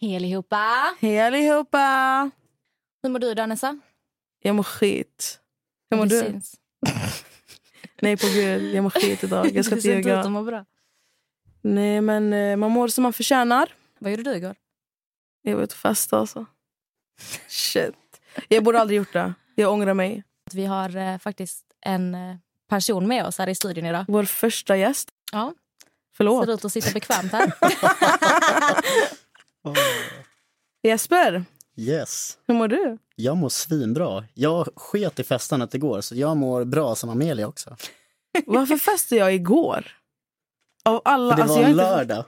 Hej allihopa! Hej allihopa! Hur mår du idag Nessa? Jag mår skit. Hur mår Det du? syns. Nej på gud, jag mår skit idag. Jag ska inte ut att ljuga. må bra. Nej men eh, man mår som man förtjänar. Vad gjorde du igår? Jag var ute och festade alltså. Shit. Jag borde aldrig gjort det. Jag ångrar mig. Vi har eh, faktiskt en eh, person med oss här i studion idag. Vår första gäst. Ja, Förlåt. ser ut att sitta bekvämt här. Jesper, Yes. hur mår du? Jag mår svinbra. Jag sket i festandet igår så jag mår bra som Amelia också. Varför festade jag igår? Av alla, För det alltså, var jag, en inte, lördag.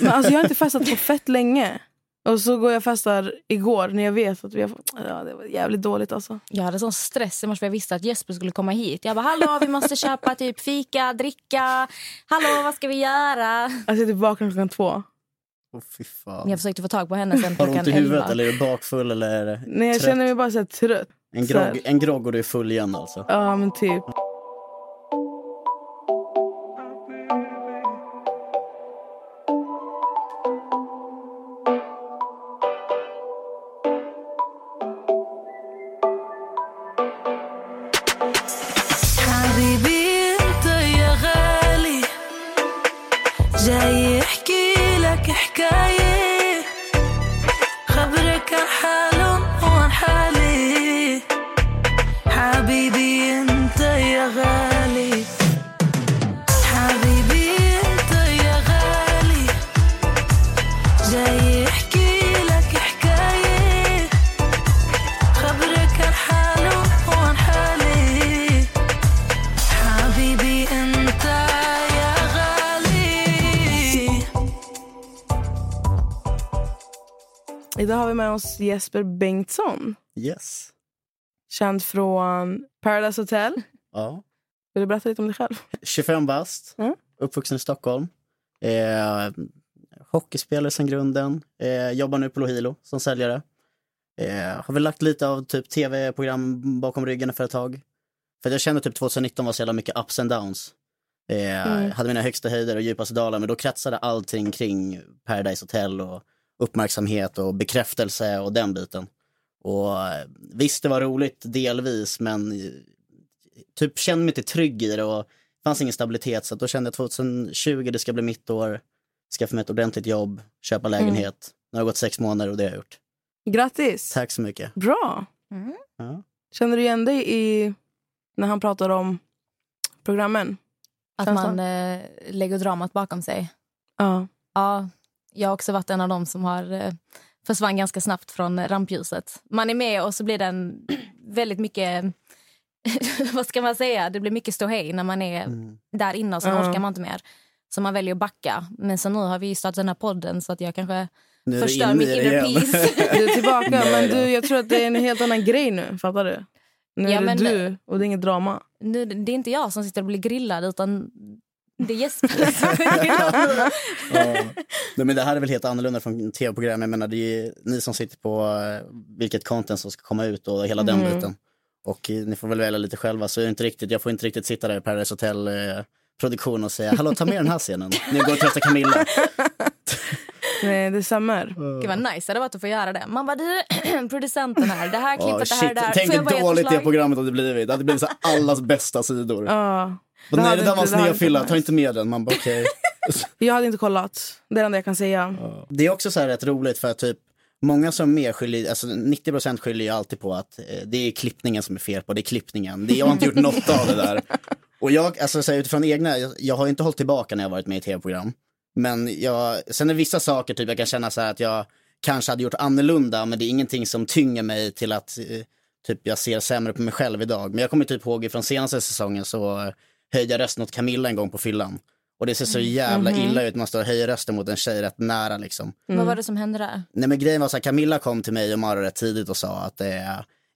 men alltså, jag har inte festat på fett länge. Och så går jag och festar igår när jag vet att vi har ja, Det var jävligt dåligt alltså. Jag hade sån stress i morse för jag visste att Jesper skulle komma hit. Jag bara, hallå vi måste köpa typ fika, dricka. Hallå vad ska vi göra? Alltså jag är typ vaken klockan två. Åh fy fan. Jag försökte få tag på henne sen Har du ont i huvudet 11. eller är du bakfull eller är det Nej jag trött? känner mig bara så här trött. En grogg, en grogg och du är full igen alltså. Ja men typ. Med oss Jesper Bengtsson. Yes. Känd från Paradise Hotel. Ja. Vill du berätta lite om dig själv? 25 bast, Mm. uppvuxen i Stockholm. Eh, hockeyspelare sen grunden. Eh, jobbar nu på Lohilo som säljare. Eh, har väl lagt lite av typ tv-program bakom ryggen för ett tag. För jag kände typ 2019 var så jävla mycket ups and downs. Eh, Mm. Hade mina högsta höjder och djupaste dalar men då kretsade allting kring Paradise Hotel och uppmärksamhet och bekräftelse och den biten. Och eh, visst, det var roligt delvis men eh, typ kände mig inte trygg i det och det fanns ingen stabilitet så då kände jag 2020 det ska bli mitt år, skaffa mig ett ordentligt jobb, köpa lägenhet. Nu har det gått sex månader och det har jag gjort. Grattis! Tack så mycket. Bra! Mm. Ja. Känner du igen dig i när han pratar om programmen? Att man eh, lägger dramat bakom sig. Ja. Ja, jag har också varit en av dem som har eh, försvann ganska snabbt från rampljuset. Man är med och så blir det en väldigt mycket... vad ska man säga? Det blir mycket ståhej när man är Mm. där inne och så Ja. orkar man inte mer. Så man väljer att backa. Men så nu har vi startat den här podden så att jag kanske Nu förstör inne mitt i det inner igen. peace. Du är tillbaka, Nej men du, jag tror att det är en helt annan grej nu. Fattar du? Nu Ja, är det men- du och det är inget drama. nu, det är inte jag som sitter och blir grillad utan det grillad. Ja. Men det här är väl helt annorlunda från tv-program. Jag menar, det är ju ni som sitter på eh, vilket content som ska komma ut och hela den Mm. biten. Och eh, ni får väl välja lite själva. Så är det inte riktigt, jag får inte riktigt sitta där i Paradise Hotel eh, produktion och säga hallå ta med den här scenen. Nu går och testa Camilla. Nej, det stämmer. Gud vad nice det hade varit att få göra det. Man bara du, producenten här, det här klippet, Ja, det här, det här. Tänk jag hur dåligt det programmet hade blivit. Det hade blivit så allas bästa sidor. Ja. Nej, det där var det snedfylla, inte ta inte med den. Man bara okej. Jag hade inte kollat. Det är det enda jag kan säga. Det är också så här rätt roligt för att typ Många som är med skyller, alltså 90% skyller ju alltid på att eh, det är klippningen som är fel på, det är klippningen. Det, jag har inte gjort något av det där. Och jag, alltså så här, utifrån egna, jag, jag har inte hållit tillbaka när jag varit med i tv-program. Men jag, sen är vissa saker, typ jag kan känna så här att jag kanske hade gjort annorlunda, men det är ingenting som tynger mig till att eh, typ jag ser sämre på mig själv idag. Men jag kommer typ ihåg från senaste säsongen så jag rösten åt Camilla en gång på fyllan. Och det ser så jävla illa ut när man står och höjer rösten mot en tjej rätt nära liksom. Vad var det som hände där? Nej men grejen var så här, Camilla kom till mig och Mara rätt tidigt och sa att eh,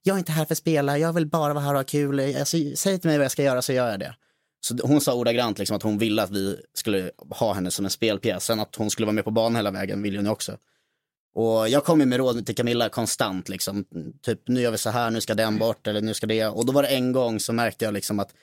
jag är inte här för att spela, jag vill bara vara här och ha kul. Alltså, säg till mig vad jag ska göra så gör jag det. Så hon sa ordagrant liksom att hon ville att vi skulle ha henne som en spelpjäs. Sen att hon skulle vara med på banan hela vägen vill hon ju också. Och jag kom ju med råd till Camilla konstant liksom. Typ nu gör vi så här, nu ska den bort eller nu ska det. Och då var det en gång så märkte jag liksom att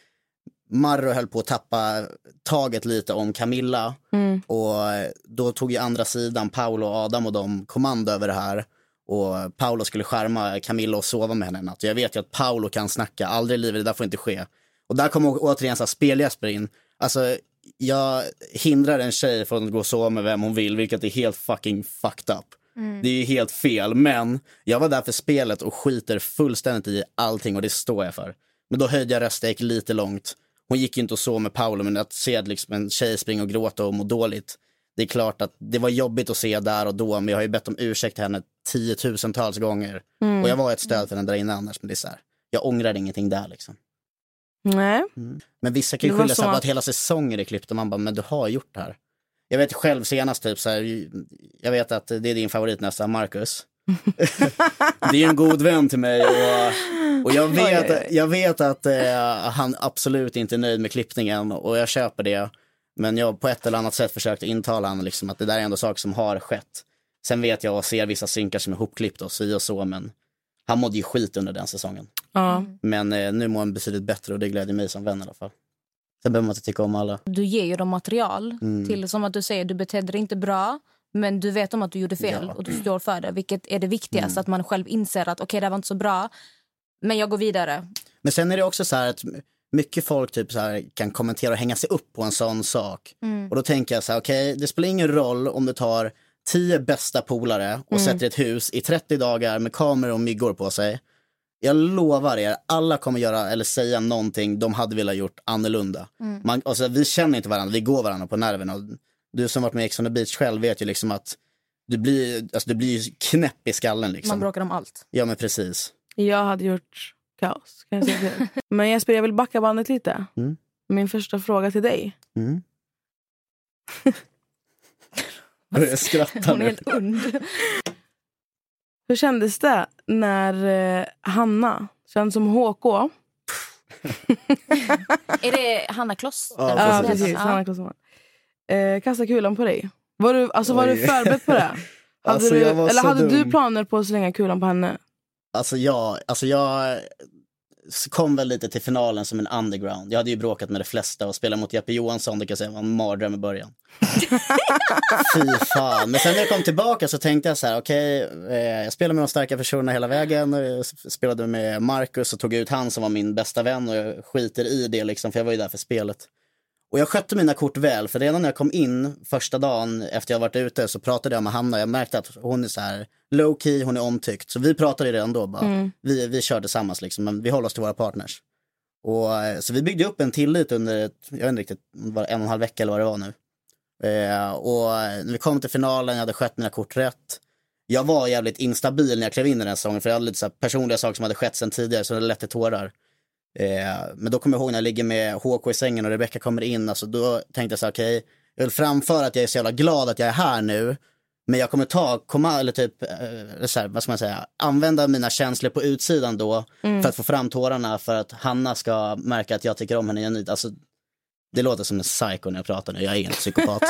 Marro höll på att tappa taget lite om Camilla. Mm. Och då tog ju andra sidan, Paolo och Adam och de kommando över det här. Och Paolo skulle skärma Camilla och sova med henne en natt. Jag vet ju att Paolo kan snacka, aldrig i livet, det där får inte ske. Och där kommer återigen så speljesper in. Alltså, jag hindrar en tjej från att gå och sova med vem hon vill, vilket är helt fucking fucked up. Det är ju helt fel, men jag var där för spelet och skiter fullständigt i allting och det står jag för. Men då höjde jag rösten, gick lite långt. Hon gick ju inte och sov med Paolo, men att se liksom en tjej springa och gråta och må dåligt. Det är klart att det var jobbigt att se där och då, men jag har ju bett om ursäkt till henne tiotusentals gånger. Och jag var ett stöd för henne där inne annars, men det är så här, jag ångrar ingenting där liksom. Nej. Men vissa kan ju skylla sig på att- hela säsonger är klippt och man bara, men du har gjort det här. Jag vet själv senast typ så här, jag vet att det är din favorit nästan, Marcus. det är en god vän till mig och, och jag vet, jag vet att eh, han absolut inte är nöjd med klippningen och jag köper det. Men jag på ett eller annat sätt försökt intala honom liksom att det där är ändå saker som har skett. Sen vet jag och ser vissa synkar som är hopklippta och så och så, men han mådde ju skit under den säsongen. Ja. Men eh, nu mår han betydligt bättre och det gläder mig som vän i alla fall. Sen behöver man inte tycka om alla. Du ger ju dem material. Mm. till Som att du säger, du betedde dig inte bra. Men du vet om att du gjorde fel Ja. och du står för det. Vilket är det viktigaste, Mm. att man själv inser att okej det här var inte så bra. Men jag går vidare. Men sen är det också så här att mycket folk typ så här kan kommentera och hänga sig upp på en sån sak. Och då tänker jag så här, okej, det spelar ingen roll om du tar tio bästa polare och sätter ett hus i 30 dagar med kameror och myggor på sig. Jag lovar er, alla kommer göra eller säga någonting de hade velat gjort annorlunda. Man, alltså, vi känner inte varandra, vi går varandra på nerverna. Du som varit med i Ex on the beach själv vet ju liksom att du blir, alltså, du blir ju knäpp i skallen Man liksom. bråkar om allt. Ja men precis. Jag hade gjort kaos. Kan jag säga? Men Jesper, jag vill backa bandet lite. Mm. Min första fråga till dig. Mm. Jag skrattar Hon är helt und. Hur kändes det när eh, Hanna, känd som HK, Är det Hanna Kloss? Ja, ja, precis, heter? Hanna Klosterman, eh, kastade kulan på dig? Var du, alltså, var du förberedd på det? Hade, Alltså, du, eller hade du dum. planer på att slänga kulan på henne? Alltså jag, alltså jag kom väl lite till finalen som en underground. Jag hade ju bråkat med de flesta och spela mot Jeppe Johansson, det kan jag säga var en mardröm i början. Fy fan. Men sen när jag kom tillbaka så tänkte jag så här, okej, eh, jag spelade med de starka personerna hela vägen. Jag s- spelade med Marcus och tog ut han som var min bästa vän och jag skiter i det liksom, för jag var ju där för spelet. Och jag skötte mina kort väl, för redan när jag kom in första dagen efter jag varit ute så pratade jag med Hanna. Jag märkte att hon är så här low key, hon är omtyckt. Så vi pratade redan då bara. Vi, vi kör tillsammans liksom, men vi håller oss till våra partners. Och, eh, så vi byggde upp en tillit under, ett, jag vet inte riktigt, var en och en halv vecka eller vad det var nu. Eh, och när vi kom till finalen, jag hade skött mina kort rätt. Jag var jävligt instabil när jag klev in i den säsongen för jag hade lite så personliga saker som hade skett sen tidigare så det lett till tårar. Eh, men då kommer jag ihåg när jag ligger med HK i sängen och Rebecca kommer in, alltså då tänkte jag så här, okej, jag vill framföra att jag är så jävla glad att jag är här nu. Men jag kommer ta, komma, eller typ, eh, så här, vad ska man säga, använda mina känslor på utsidan då för att få fram tårarna för att Hanna ska märka att jag tycker om henne genuint. Alltså, det låter som en psycho när jag pratar nu, jag är ingen psykopat.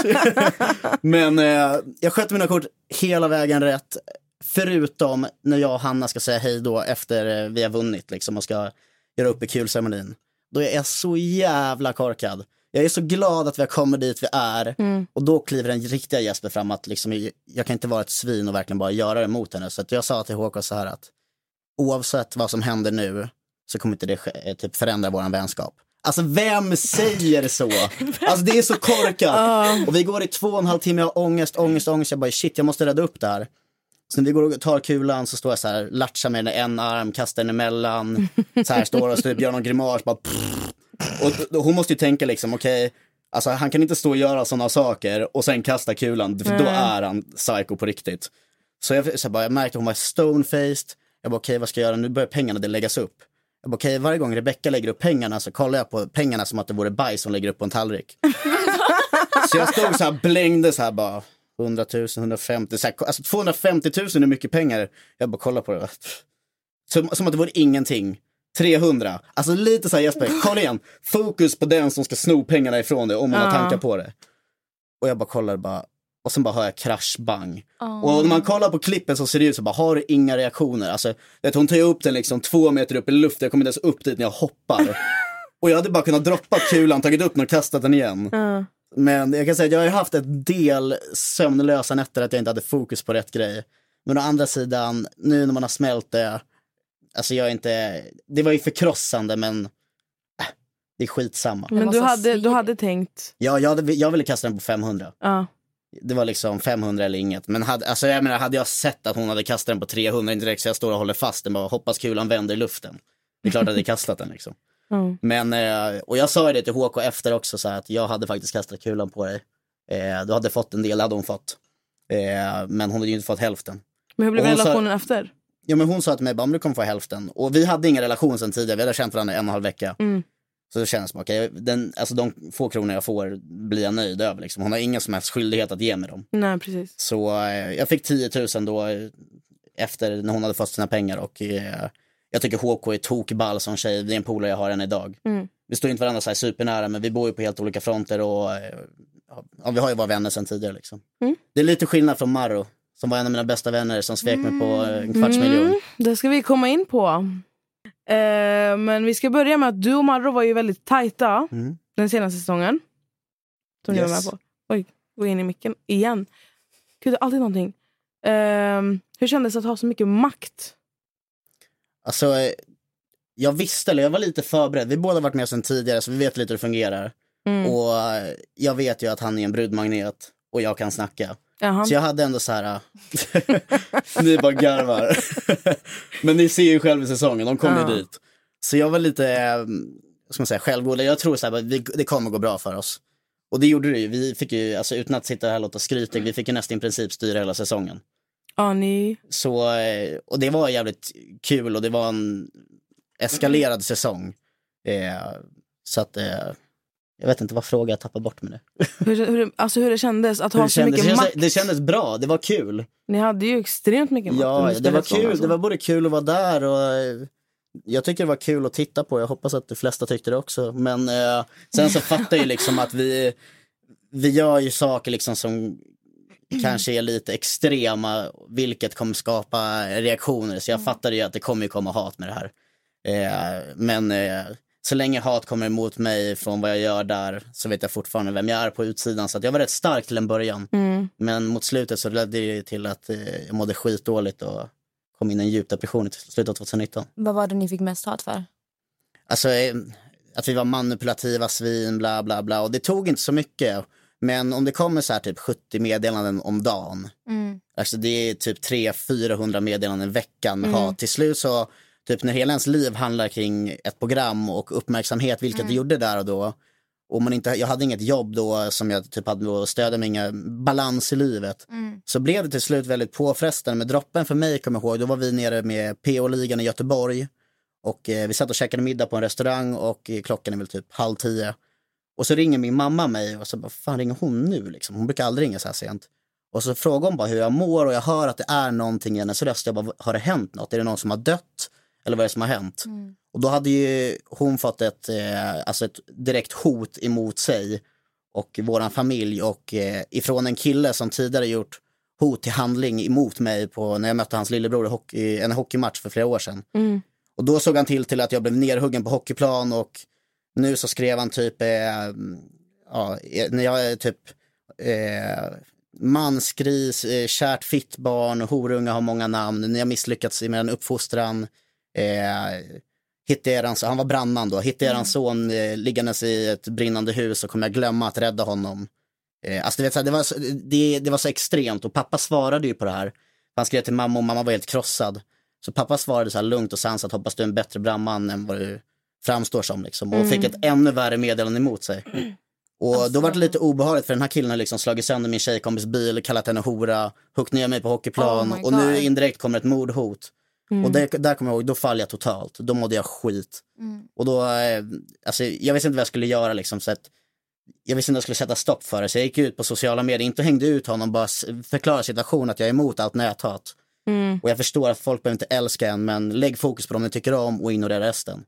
Men eh, jag skötte mina kort hela vägen rätt. Förutom när jag och Hanna ska säga hej då efter eh, vi har vunnit liksom, och ska göra upp i kulceremonin. Då är jag så jävla korkad. Jag är så glad att vi har kommit dit vi är. Och då kliver den riktiga Jesper fram att liksom, jag kan inte vara ett svin och verkligen bara göra det mot henne. Så att jag sa till Håkan så här att oavsett vad som händer nu så kommer inte det eh, typ förändra vår vänskap. Alltså vem säger så? Alltså det är så korkat. Och vi går i två och en halv timme, jag har ångest, ångest, ångest. Jag bara shit, jag måste rädda upp det här. Så när vi går och tar kulan så står jag så här, latchar med den en arm, kastar den emellan. Så här står och så typ gör någon grimas, bara Och hon måste ju tänka liksom, okej, alltså han kan inte stå och göra sådana saker och sen kasta kulan, för då är han psycho på riktigt. Så jag, så jag, bara, jag märkte att hon var stonefaced. Jag bara, okej vad ska jag göra? Nu börjar pengarna det läggas upp. Jag bara, okej varje gång Rebecca lägger upp pengarna så kollar jag på pengarna som att det vore bajs hon lägger upp på en tallrik. så jag stod så här, blängde så här bara, 100 000, 150, så här, alltså 250 000 är mycket pengar. Jag bara kollar på det. Som, som att det vore ingenting. 300. Alltså lite så här Jesper, kolla igen. Fokus på den som ska sno pengarna ifrån dig om man har Ja. tankar på det. Och jag bara kollar bara. Och sen bara hör jag krasch bang. Och när man kollar på klippen så ser det ut så bara, har du inga reaktioner? Alltså, vet, hon tar ju upp den liksom två meter upp i luften, jag kommer inte ens upp dit när jag hoppar. Och jag hade bara kunnat droppa kulan, tagit upp den och kastat den igen. Ja. Men jag kan säga att jag har ju haft ett del sömnlösa nätter att jag inte hade fokus på rätt grej. Men å andra sidan, nu när man har smält det, alltså jag är inte, det var ju förkrossande men äh, det är skitsamma. Men du ha hade, du hade tänkt... Ja, jag, hade, jag ville kasta den på 500. Ja. Det var liksom 500 eller inget. Men hade, alltså jag menar, hade jag sett att hon hade kastat den på 300 inte direkt så jag står och håller fast den och hoppas kulan vänder i luften. Det är klart att jag hade kastat den liksom. Ja. Men, eh, och jag sa ju det till HK efter också så här, att jag hade faktiskt kastat kulan på dig. Eh, du hade fått en del, hade hon fått. Eh, men hon hade ju inte fått hälften. Men hur blev hon sa- relationen efter? Ja men hon sa till mig, bara, "Men du kommer få hälften. Och vi hade ingen relation sen tidigare, vi hade känt varandra en och en halv vecka. Mm. Så det känns som, okej, den, alltså de få kronor jag får blir jag nöjd över. Liksom. Hon har ingen som helst skyldighet att ge mig dem. Nej, precis. Så eh, jag fick 10 000 då efter när hon hade fått sina pengar och eh, jag tycker HK är tokball som tjej, det är en polare jag har än idag. Mm. Vi står inte varandra så här supernära men vi bor ju på helt olika fronter och eh, ja, vi har ju varit vänner sedan tidigare liksom. Mm. Det är lite skillnad från Marro som var en av mina bästa vänner som svek mig på eh, en kvarts miljon. Mm, det ska vi komma in på. Eh, men vi ska börja med att du och Marro var ju väldigt tajta Mm. den senaste säsongen. Som ni var Yes. med på. Oj, gå in i micken igen. Gud, alltid någonting. Eh, hur kändes det att ha så mycket makt? Alltså, eh, jag visste, eller jag var lite förberedd. Vi båda varit med sedan tidigare så vi vet lite hur det fungerar. Mm. Och eh, jag vet ju att han är en brudmagnet och jag kan snacka. Jaha. Så jag hade ändå så här, ni bara garvar. Men ni ser ju själv i säsongen, de kommer Ja. dit. Så jag var lite, eh, ska man säga, självgod. Jag tror så här, det kommer gå bra för oss. Och det gjorde det ju. Vi fick ju, alltså utan att sitta här och låta skrytig, vi fick ju nästan i princip styra hela säsongen. Ja, ni... Så, eh, och det var jävligt kul och det var en eskalerad säsong. Eh, så att, eh, jag vet inte vad fråga jag tappar bort med det. Hur, hur, alltså hur det kändes att ha så kändes, mycket det, makt. kändes, det kändes bra, det var kul. Ni hade ju extremt mycket makt. Ja, det var kul. alltså. Det var både kul att vara där och eh, jag tycker det var kul att titta på. Jag hoppas att de flesta tyckte det också. Men eh, sen så fattar jag ju liksom att vi, vi gör ju saker liksom som kanske är lite extrema, vilket kommer skapa reaktioner. Så jag fattade ju att det kommer komma hat med det här. Eh, men eh, så länge hat kommer emot mig från vad jag gör där så vet jag fortfarande vem jag är på utsidan. Så att jag var rätt stark till en början. Mm. Men mot slutet så ledde det till att eh, jag mådde skitdåligt och kom in i en djup depression i slutet av 2019. Vad var det ni fick mest hat för? Alltså eh, att vi var manipulativa svin, bla bla bla. Och det tog inte så mycket. Men om det kommer så här typ 70 meddelanden om dagen. Mm. Alltså det är typ 300-400 meddelanden i veckan med hat. Till slut så, typ när hela ens liv handlar kring ett program och uppmärksamhet, vilket det gjorde där och då. Och man inte, jag hade inget jobb då som jag typ hade att stödja mig, ingen balans i livet. Så blev det till slut väldigt påfrestande. Men droppen för mig, kommer jag ihåg, då var vi nere med PO-ligan i Göteborg. Och eh, vi satt och käkade middag på en restaurang och eh, klockan är väl typ halv tio. Och så ringer min mamma mig och så bara, fan ringer hon nu liksom? Hon brukar aldrig ringa så här sent. Och så frågar hon bara hur jag mår och jag hör att det är någonting i hennes röst. Jag bara, har det hänt något? Är det någon som har dött? Eller vad är det som har hänt? Och då hade ju hon fått ett, eh, alltså ett direkt hot emot sig och våran familj och eh, ifrån en kille som tidigare gjort hot till handling emot mig på, när jag mötte hans lillebror i hockey, en hockeymatch för flera år sedan. Mm. Och då såg han till till att jag blev nerhuggen på hockeyplan och nu så skrev han typ, eh, ja, eh, när jag är typ eh, mansgris, eh, kärt fitt barn, horunga har många namn, ni har misslyckats med en uppfostran. Eh, hittar eran, han var brandman då, hittar eran son eh, liggandes i ett brinnande hus så kommer jag glömma att rädda honom. Eh, alltså, du vet, det, var så, det, det var så extremt och pappa svarade ju på det här. Han skrev till mamma och mamma var helt krossad. Så pappa svarade så här lugnt och sansat, hoppas du är en bättre brandman än vad du framstår som. Liksom. Och fick ett ännu värre meddelande emot sig. Och då var det lite obehagligt för den här killen har liksom slagit sönder min tjejkompis bil, kallat henne hora, huggit ner mig på hockeyplan Oh och nu indirekt kommer ett mordhot. Och där, där kommer jag ihåg, då faller jag totalt. Då mådde jag skit. Och då, eh, alltså jag visste inte vad jag skulle göra liksom. Så att, jag visste inte vad jag skulle sätta stopp för det. Så jag gick ut på sociala medier, inte hängde ut honom, bara s- förklara situationen att jag är emot allt näthat. Mm. Och jag förstår att folk behöver inte älska en, men lägg fokus på dem ni tycker om och ignorera resten.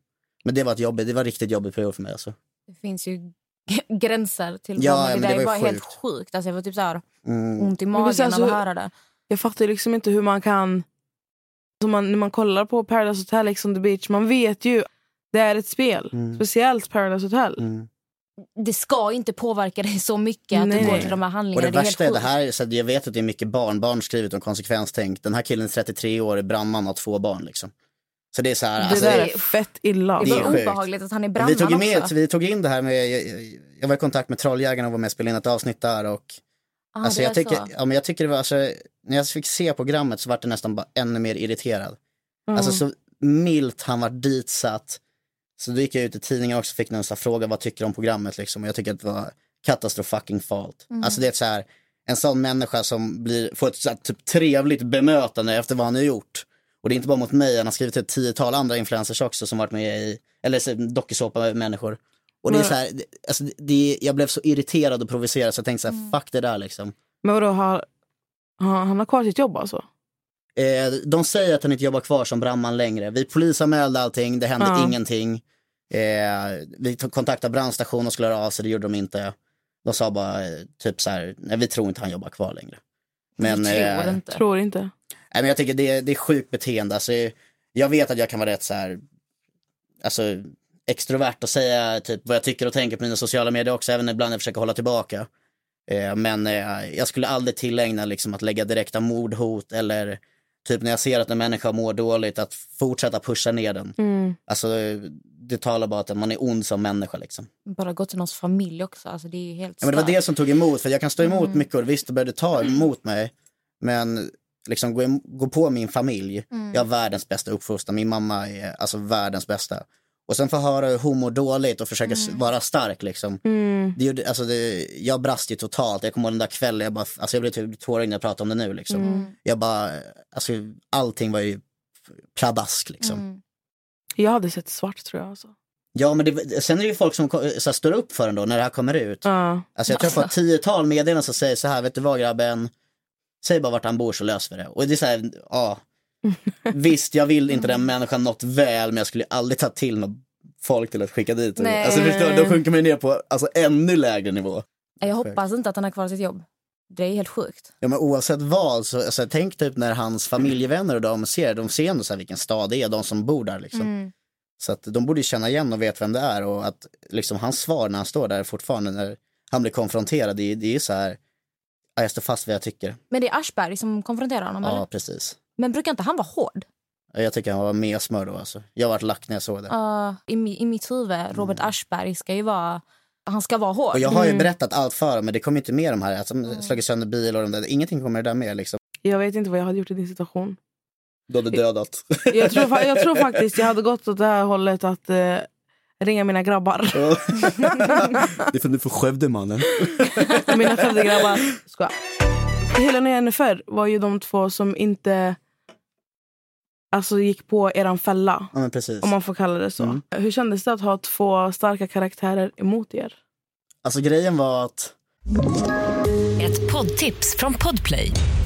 Men det var ett jobbigt, det var ett riktigt jobbigt period för mig alltså. Det finns ju gränser till Ja, vad man- ja, men det det där var är ju bara helt sjukt. sjukt. Alltså jag får typ så här Mm. ont i magen det är så- av att höra det. Jag fattar liksom inte hur man kan... Alltså man, när man kollar på Paradise Hotel, Ex on the beach, man vet ju Det är ett spel. Mm. Speciellt Paradise Hotel. Mm. Det ska inte påverka dig så mycket att Nej. du går till de här Och handlingarna. det är värsta är helt det sjukt. här, så jag vet att det är mycket barn, barn skrivit om konsekvenstänk. Den här killen är 33 år, är brandman och har två barn liksom. Så det är så här, Det alltså, där är fett illa. Det Det är obehagligt att han är vi brandman tog, ju med, också. vi tog in det här med, jag, jag var i kontakt med Trolljägarna och var med och spelade in ett avsnitt där och Ah, alltså, jag, tycker, så. ja, men jag tycker det var, alltså, när jag fick se programmet så var det nästan bara ännu mer irriterad. Mm. Alltså så milt han var ditsatt. Så då gick jag ut i tidningen också och fick någon fråga vad tycker du om programmet liksom. Och jag tycker att det var katastrofucking fault. Mm. Alltså det är så här, en sån människa som blir, får ett så här, typ trevligt bemötande efter vad han har gjort. Och det är inte bara mot mig, han har skrivit ett tiotal andra influencers också som varit med i, eller så- dokusåpa-människor. Och det är så här, alltså det, jag blev så irriterad och provocerad så jag tänkte så här, Mm. fuck det där liksom. Men vadå, har, han, han har kvar sitt jobb alltså? Eh, de säger att han inte jobbar kvar som brandman längre. Vi polisanmälde allting, det hände Ja. ingenting. Eh, vi kontaktade brandstationen och skulle höra av sig, det gjorde de inte. De sa bara eh, typ så här, nej vi tror inte han jobbar kvar längre. Men, Jag tror eh, inte. Tror inte. Nej, men jag tycker det, det är sjukt beteende. Alltså, jag vet att jag kan vara rätt så här, alltså extrovert och säga typ vad jag tycker och tänker på mina sociala medier också, även ibland jag försöker hålla tillbaka. Eh, men eh, jag skulle aldrig tillägna liksom att lägga direkta mordhot eller typ när jag ser att en människa mår dåligt att fortsätta pusha ner den. Mm. Alltså det talar bara att man är ond som människa liksom. Bara gå till någons familj också. Alltså, det är helt Ja, men det var det som tog emot, för jag kan stå emot Mm. mycket och visst det började ta emot mig. Men liksom gå, gå på min familj, Mm. jag har världens bästa uppfostran, min mamma är alltså världens bästa. Och sen få höra hur hon mår dåligt och försöka s- vara stark liksom. Mm. Det gjorde, alltså det, jag brast ju totalt, jag kommer ihåg den där kvällen, jag, bara, alltså jag blev typ tårögd när jag pratar om det nu liksom. Mm. Jag bara, alltså allting var ju pladask liksom. Mm. Jag hade sett svart tror jag. Alltså. Ja men det, sen är det ju folk som så här, står upp för den då när det här kommer ut. Ja. Alltså jag tror på ett tiotal meddelanden som säger så här, vet du vad grabben, säg bara vart han bor så löser vi det. Och det är så här, ja, visst jag vill inte den människan något väl men jag skulle aldrig ta till något folk till att skicka dit. Nej. Alltså förstår, då sjunker man ner på alltså, ännu lägre nivå. Jag hoppas inte att han har kvar sitt jobb. Det är helt sjukt. Ja men oavsett vad, så alltså, tänk typ när hans familjevänner och de ser, de ser ändå så här vilken stad det är, de som bor där liksom. Mm. Så att de borde känna igen och vet vem det är och att liksom hans svar när han står där fortfarande när han blir konfronterad, det det är så här, ja, jag står fast vid vad jag tycker. Men det är Aschberg som konfronterar honom? Ja, Eller? precis. Men brukar inte han vara hård? Jag tycker han var mer smör då alltså. Jag vart lack när jag såg det. Uh, i, I mitt huvud, Robert Aschberg ska ju vara... Han ska vara hård. Och jag har ju berättat allt för dem, men det kommer inte med de här, alltså, slagit sönder bil och de där, ingenting kommer det där med liksom. Jag vet inte vad jag hade gjort i din situation. Du hade dödat. Jag tror, fa- jag tror faktiskt jag hade gått åt det här hållet att eh, ringa mina grabbar. det är för du får Skövde mannen. mina Skövdegrabbar. Skoja. Helena och Jennifer var ju de två som inte alltså, gick på eran fälla. Ja men precis. Om man får kalla det så. Mm. Hur kändes det att ha två starka karaktärer emot er? Alltså grejen var att Ett poddtips från Podplay.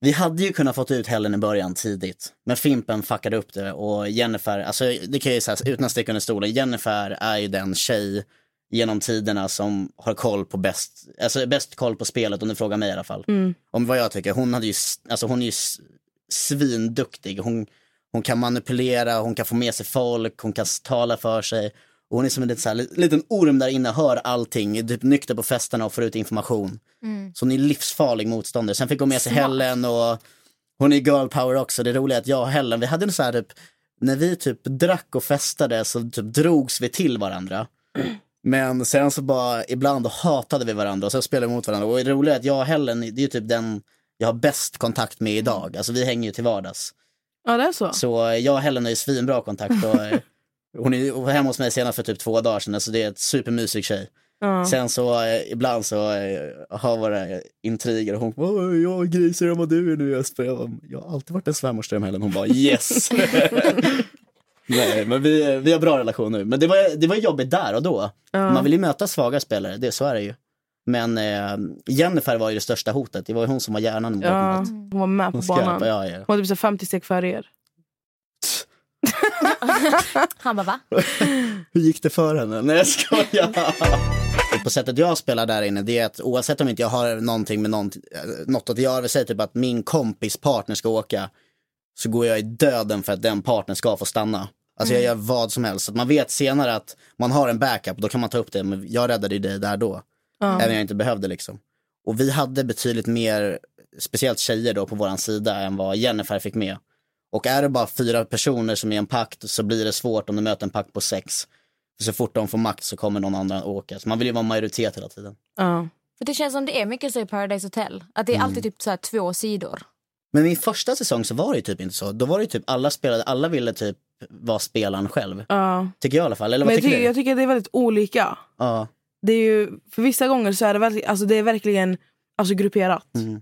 Vi hade ju kunnat fått ut Helen i början tidigt. Men Fimpen fuckade upp det och Jennifer, alltså det kan jag ju säga utan att sticka under stolen, Jennifer är ju den tjej genom tiderna som har koll på bäst, alltså bäst koll på spelet om du frågar mig i alla fall. Om vad jag tycker, hon hade ju, alltså hon är ju svinduktig. Hon, hon kan manipulera, hon kan få med sig folk, hon kan tala för sig. Och hon är som en liten, så här, li- liten orm där inne, hör allting, typ nykter på festerna och får ut information. Så hon är livsfarlig motståndare. Sen fick hon med sig Smart. Helen och hon är girl power också. Det roliga är att jag och Helen, vi hade en så här typ, när vi typ drack och festade så typ drogs vi till varandra. Men sen så bara, ibland hatade vi varandra och så spelade vi mot varandra. Och det roliga är att jag och Helen, det är ju typ den jag har bäst kontakt med idag. Alltså vi hänger ju till vardags. Ja, det är så. Så jag och Helen har ju svinbra kontakt. Och, hon är ju hemma hos mig senast för typ två dagar sedan, så det är ett supermysig tjej. Ja. Sen så eh, ibland så eh, har våra eh, intriger och hon bara, "Oj, jag är grisigare än vad du är nu Jesper. Jag, bara, jag har alltid varit en svärmorsdröm Helen. Hon bara yes. Nej, men vi, vi har bra relation nu. Men det var, det var jobbigt där och då. Ja. Man vill ju möta svaga spelare, det, så är det ju. Men eh, Jennifer var ju det största hotet. Det var ju hon som var hjärnan bakom Ja, allt. hon var med på Hon banan. ja, ja. Hon var typ så 50 steg före er. Han bara va? Hur gick det för henne? Nej jag skojar. På sättet jag spelar där inne, det är att oavsett om inte jag har någonting med någon, eh, något att göra, säg typ att min kompis partner ska åka, så går jag i döden för att den partnern ska få stanna. Alltså jag gör vad som helst. Så att man vet senare att man har en backup, då kan man ta upp det. Men jag räddade ju dig där då. Även om jag inte behövde liksom. Och vi hade betydligt mer, speciellt tjejer då på våran sida än vad Jennifer fick med. Och är det bara fyra personer som är en pakt så blir det svårt om du möter en pakt på sex. För så fort de får makt så kommer någon annan åka. Så man vill ju vara majoritet hela tiden. Ja. För det känns som det är mycket så i Paradise Hotel. Att det är alltid typ så här två sidor. Men min första säsong så var det ju typ inte så. Då var det ju typ alla spelade, alla ville typ vara spelaren själv. Ja. Tycker jag i alla fall. Eller vad Men jag tycker tycker, du? jag tycker att det är väldigt olika. Ja. Det är ju, för vissa gånger så är det, verkligen, alltså det är verkligen alltså grupperat. Mm.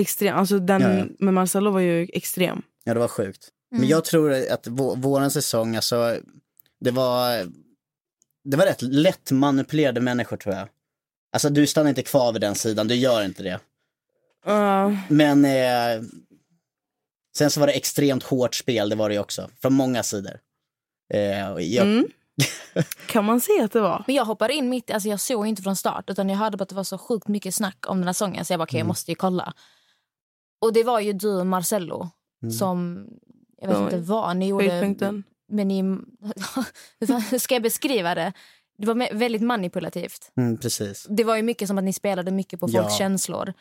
Extrem. Alltså den Ja, ja. med Marcello var ju extrem. Ja, det var sjukt. Men jag tror att vå- våran säsong, alltså, det var, det var rätt lätt manipulerade människor tror jag. Alltså du stannar inte kvar vid den sidan, du gör inte det. Ja. Men eh, sen så var det extremt hårt spel, det var det ju också. Från många sidor. Eh, jag, Mm. kan man se att det var? Men jag hoppade in mitt, alltså jag såg inte från start utan jag hörde bara att det var så sjukt mycket snack om den här sången så jag bara okej Mm. jag måste ju kolla. Och det var ju du och Marcello Mm. som, jag vet Ja, inte vad ni gjorde. Höjdpunkten. Men ni, hur ska jag beskriva det? Det var väldigt manipulativt. Mm, precis. Det var ju mycket som att ni spelade mycket på folks Ja. känslor.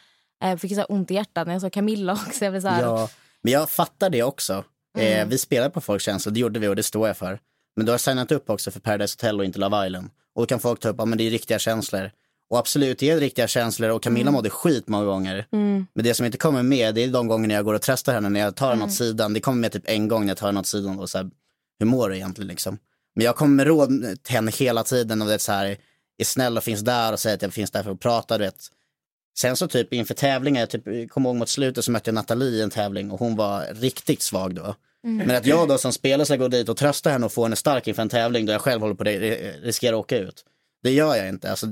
Eh, Jag fick så ont i hjärtat när jag såg Camilla också. Jag så här, Ja, men jag fattar det också. Eh, vi spelade på folks känslor, det gjorde vi och det står jag för. Men du har signat upp också för Paradise Hotel och inte Love Island. Och då kan folk ta upp, ja men det är riktiga känslor. Och absolut, det är riktiga känslor och Camilla mådde skit många gånger. Mm. Men det som inte kommer med, det är de gånger när jag går och tröstar henne, när jag tar henne åt sidan. Det kommer med typ en gång när jag tar henne åt sidan och så här, hur mår du egentligen liksom? Men jag kommer med råd till henne hela tiden och det är så här, är snäll och finns där och säger att jag finns där för att prata, du vet. Sen så typ inför tävlingar, typ, jag kommer ihåg mot slutet så mötte jag Nathalie i en tävling och hon var riktigt svag då. Men att jag då som spelare ska gå dit och trösta henne och få henne stark inför en tävling där jag själv håller på det, riskerar att åka ut. Det gör jag inte. Alltså,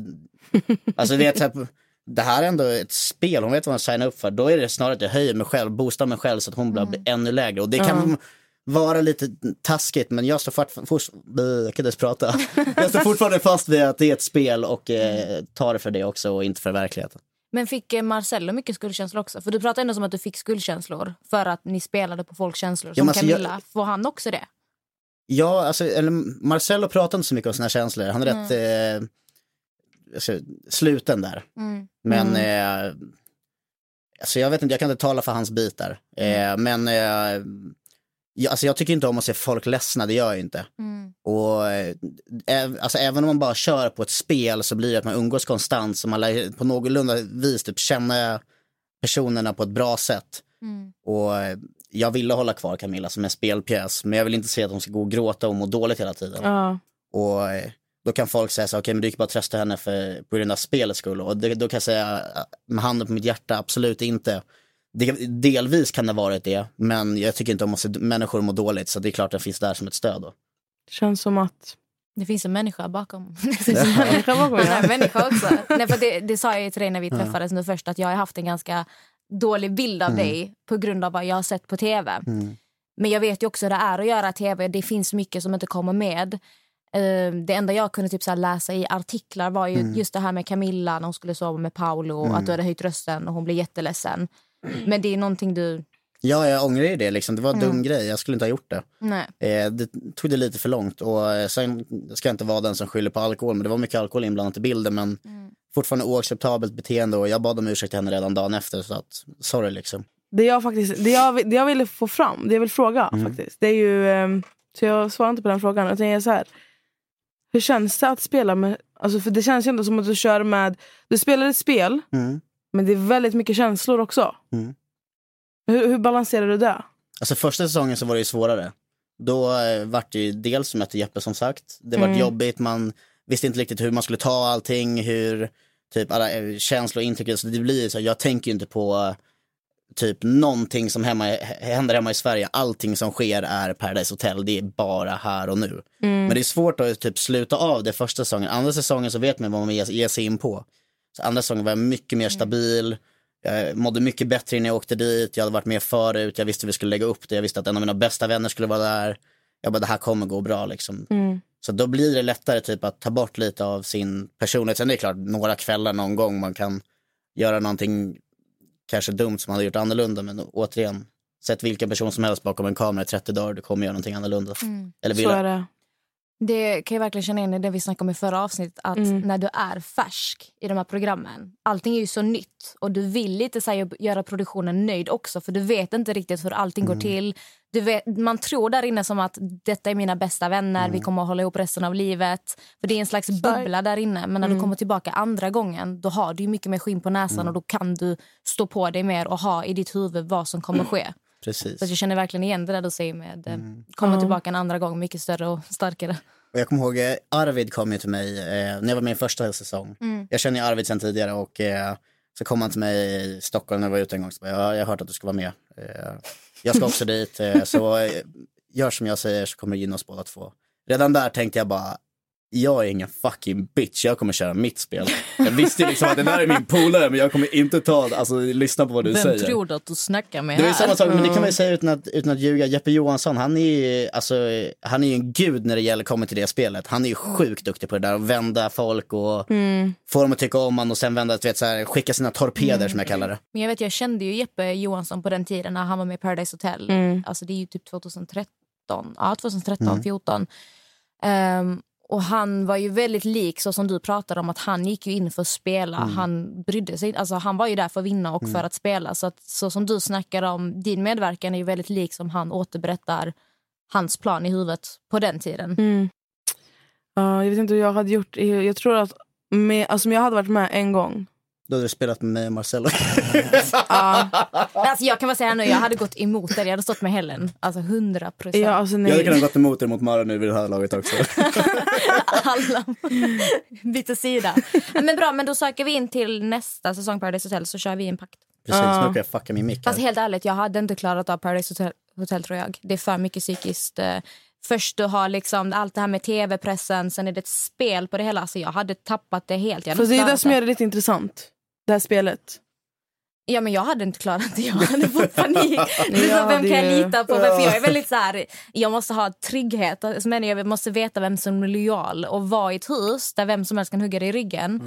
alltså vet, så här, det här är ändå ett spel, hon vet vad hon signar upp för. Då är det snarare att jag höjer mig själv, boostar mig själv så att hon blir blir ännu lägre. Och det kan vara lite taskigt men jag står fort, fort, jag kan inte prata. Jag står fortfarande fast vid att det är ett spel och eh, tar det för det också och inte för verkligheten. Men fick eh, Marcello mycket skuldkänslor också? För du pratade ändå som att du fick skuldkänslor för att ni spelade på folks känslor. Som alltså, jag- Camilla, får han också det? Ja, alltså, eller Marcello pratar inte så mycket om sina känslor. Han är rätt eh, alltså, sluten där. Mm. Men eh, alltså, jag vet inte, jag kan inte tala för hans bitar. Eh, men eh, jag, alltså, jag tycker inte om att se folk ledsna, det gör jag inte. Mm. Och, eh, alltså, även om man bara kör på ett spel så blir det att man umgås konstant så man lär på någorlunda vis typ, känna personerna på ett bra sätt. Mm. Och jag ville hålla kvar Camilla som en spelpjäs men jag vill inte se att hon ska gå och gråta och må dåligt hela tiden. Ja. Och eh, då kan folk säga så okej men du gick bara trösta henne för, på grund av spelets skull. Och det, då kan jag säga eh, med handen på mitt hjärta, absolut inte. Det, delvis kan det ha varit det, men jag tycker inte om att se människor må dåligt så det är klart att det finns där som ett stöd. Då. Det känns som att... Det finns en människa bakom. Människa bakom, Det är ja. en människa också. Nej, för det, det sa jag ju till dig när vi träffades nu först att jag har haft en ganska dålig bild av dig på grund av vad jag har sett på tv. Men jag vet ju också hur det är att göra tv. Det finns mycket som inte kommer med. Eh, Det enda jag kunde typ så läsa i artiklar var ju just det här med Camilla när hon skulle sova med Paolo. Att du hade höjt rösten och hon blev jätteledsen. Men det är någonting du... Ja, jag ångrar ju det liksom. Det var en dum grej, jag skulle inte ha gjort det. Eh, det tog det lite för långt och eh, sen ska jag inte vara den som skyller på alkohol men det var mycket alkohol inblandat i bilden men fortfarande oacceptabelt beteende och jag bad om ursäkt till henne redan dagen efter så att sorry liksom. Det jag, faktiskt, det, jag, det jag ville få fram, det jag vill fråga faktiskt. Det är ju, ehm, så jag svarar inte på den frågan. Utan jag är så här, hur känns det att spela med... Alltså för det känns ju ändå som att du kör med... Du spelar ett spel, Mm. men det är väldigt mycket känslor också. Mm. Hur, hur balanserar du det? Alltså första säsongen så var det ju svårare. Då eh, vart det ju dels som mötte Jeppe som sagt. Det var Mm. jobbigt, man visste inte riktigt hur man skulle ta allting, hur typ alla eh, känslor och intryck. Så det blir ju så, här, jag tänker ju inte på typ någonting som hemma, händer hemma i Sverige, allting som sker är Paradise Hotel, det är bara här och nu. Men det är svårt att typ sluta av det första säsongen. Andra säsongen så vet man vad man ger, ger sig in på. Så andra säsongen var jag mycket mer stabil, jag mådde mycket bättre innan jag åkte dit, jag hade varit med förut, jag visste hur vi skulle lägga upp det, jag visste att en av mina bästa vänner skulle vara där. Jag bara, det här kommer gå bra liksom. Så då blir det lättare typ att ta bort lite av sin personlighet. Sen är det klart, några kvällar någon gång man kan göra någonting kanske dumt som man hade gjort annorlunda. Men återigen, sätt vilken person som helst bakom en kamera i 30 dagar, du kommer göra någonting annorlunda. Eller vill Så är det. Kan jag verkligen känna in i det vi snackade om i förra avsnittet. Att när du är färsk i de här programmen, allting är ju så nytt och du vill lite så här, göra produktionen nöjd också för du vet inte riktigt hur allting går till. Du vet, man tror där inne som att detta är mina bästa vänner, vi kommer att hålla ihop resten av livet. För Det är en slags bubbla där inne. Men när du kommer tillbaka andra gången då har du mycket mer skinn på näsan och då kan du stå på dig mer och ha i ditt huvud vad som kommer ske. Precis. Så att jag känner verkligen igen det där du säger med eh, komma tillbaka en andra gång mycket större och starkare. Och jag kommer ihåg, eh, Arvid kom ju till mig eh, när jag var med i första säsong. Jag känner ju Arvid sedan tidigare och eh, så kom han till mig i Stockholm när jag var ute en gång. Så bara, ja, jag har hört att du ska vara med. Eh, jag ska också dit. Eh, så gör som jag säger så kommer det gynna oss båda två. Redan där tänkte jag bara, jag är ingen fucking bitch, jag kommer köra mitt spel. Jag visste liksom att det där är min polare men jag kommer inte ta, alltså lyssna på vad du Vem säger. tror du att du snackar med Det här? samma sak, men det kan man ju säga utan att, utan att ljuga. Jeppe Johansson, han är ju, alltså, han är ju en gud när det gäller kommer till det spelet. Han är ju sjukt duktig på det där att vända folk och få dem att tycka om honom och sen vända, vet, så här, skicka sina torpeder som jag kallar det. Men jag vet, jag kände ju Jeppe Johansson på den tiden när han var med i Paradise Hotel. Mm. Alltså det är ju typ 2013, ja 2013, 14. Ehm, och han var ju väldigt lik så som du pratade om att han gick ju in för att spela. Han brydde sig alltså Han var ju där för att vinna och för att spela. Så, att, så som du snackar om, din medverkan är ju väldigt lik som han återberättar hans plan i huvudet på den tiden. Mm. Ja, jag vet inte hur jag hade gjort. Jag tror att med, alltså, om jag hade varit med en gång. Då hade du spelat med mig och Marcello. Ja, Alltså jag kan bara säga nu, jag hade gått emot det. Jag hade stått med Helen. Alltså 100 procent. ja, alltså, Jag hade kunnat gått emot er mot Mara nu vid det här laget också. Alla byter sida. Men bra, men då söker vi in till nästa säsong Paradise Hotel så kör vi en pakt. Precis, nu råkar jag fucka min mick Fast helt ärligt, jag hade inte klarat av Paradise Hotel, Hotel tror jag. Det är för mycket psykiskt. eh, Först du har liksom allt det här med tv-pressen, sen är det ett spel på det hela. Alltså jag hade tappat det helt. Jag hade Fast det är det som gör det lite intressant. Det här spelet. Ja, men jag hade inte klarat det. Jag hade fått panik. Så, vem kan jag lita på? För jag är väldigt så här, jag måste ha trygghet. Alltså, men jag måste veta vem som är lojal. Och vara i ett hus där vem som helst kan hugga dig i ryggen.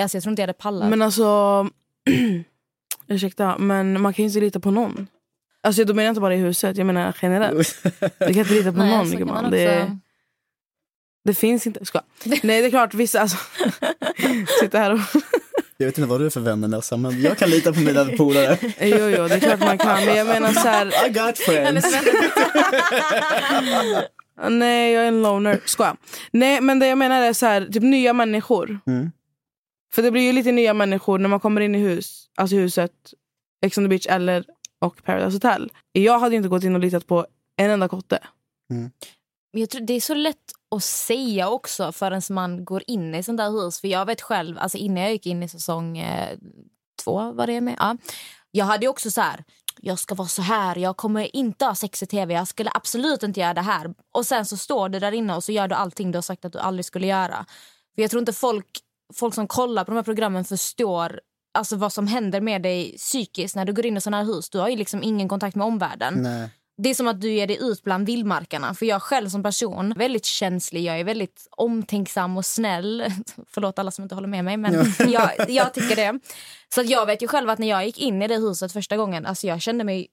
Alltså, jag tror inte jag hade pallat. Men alltså... ursäkta, men man kan ju inte lita på någon. Alltså då menar jag inte bara i huset, jag menar generellt. Du kan inte lita på Nej, någon så man Det, det finns inte. Ska. Nej det är klart vissa alltså, sitter här och... Jag vet inte vad du är för vänner Nessa, men jag kan lita på mina polare. Jo jo det är klart man kan. Men jag menar så här, I got friends. nej jag är en loner. Ska. Nej men det jag menar är så här, typ nya människor. Mm. För det blir ju lite nya människor när man kommer in i hus, alltså huset, Ex on the beach eller och Paradise Hotel. Jag hade inte gått in och litat på en enda kotte. Men Jag tror det är så lätt att säga också förrän man går in i sånt där hus. För jag vet själv, alltså innan jag gick in i säsong eh, två var det med. Ja. Jag hade också så här, jag ska vara så här, jag kommer inte ha sex i tv, jag skulle absolut inte göra det här. Och sen så står du där inne och så gör du allting du har sagt att du aldrig skulle göra. För jag tror inte folk, folk som kollar på de här programmen förstår alltså vad som händer med dig psykiskt när du går in i sådana här hus. Du har ju liksom ingen kontakt med omvärlden. Nej. Det är som att du ger dig ut bland vildmarkarna. För jag själv som person är väldigt känslig. Jag är väldigt omtänksam och snäll. Förlåt alla som inte håller med mig, men jag, jag tycker det. Så att jag vet ju själv att när jag gick in i det huset första gången, alltså jag kände mig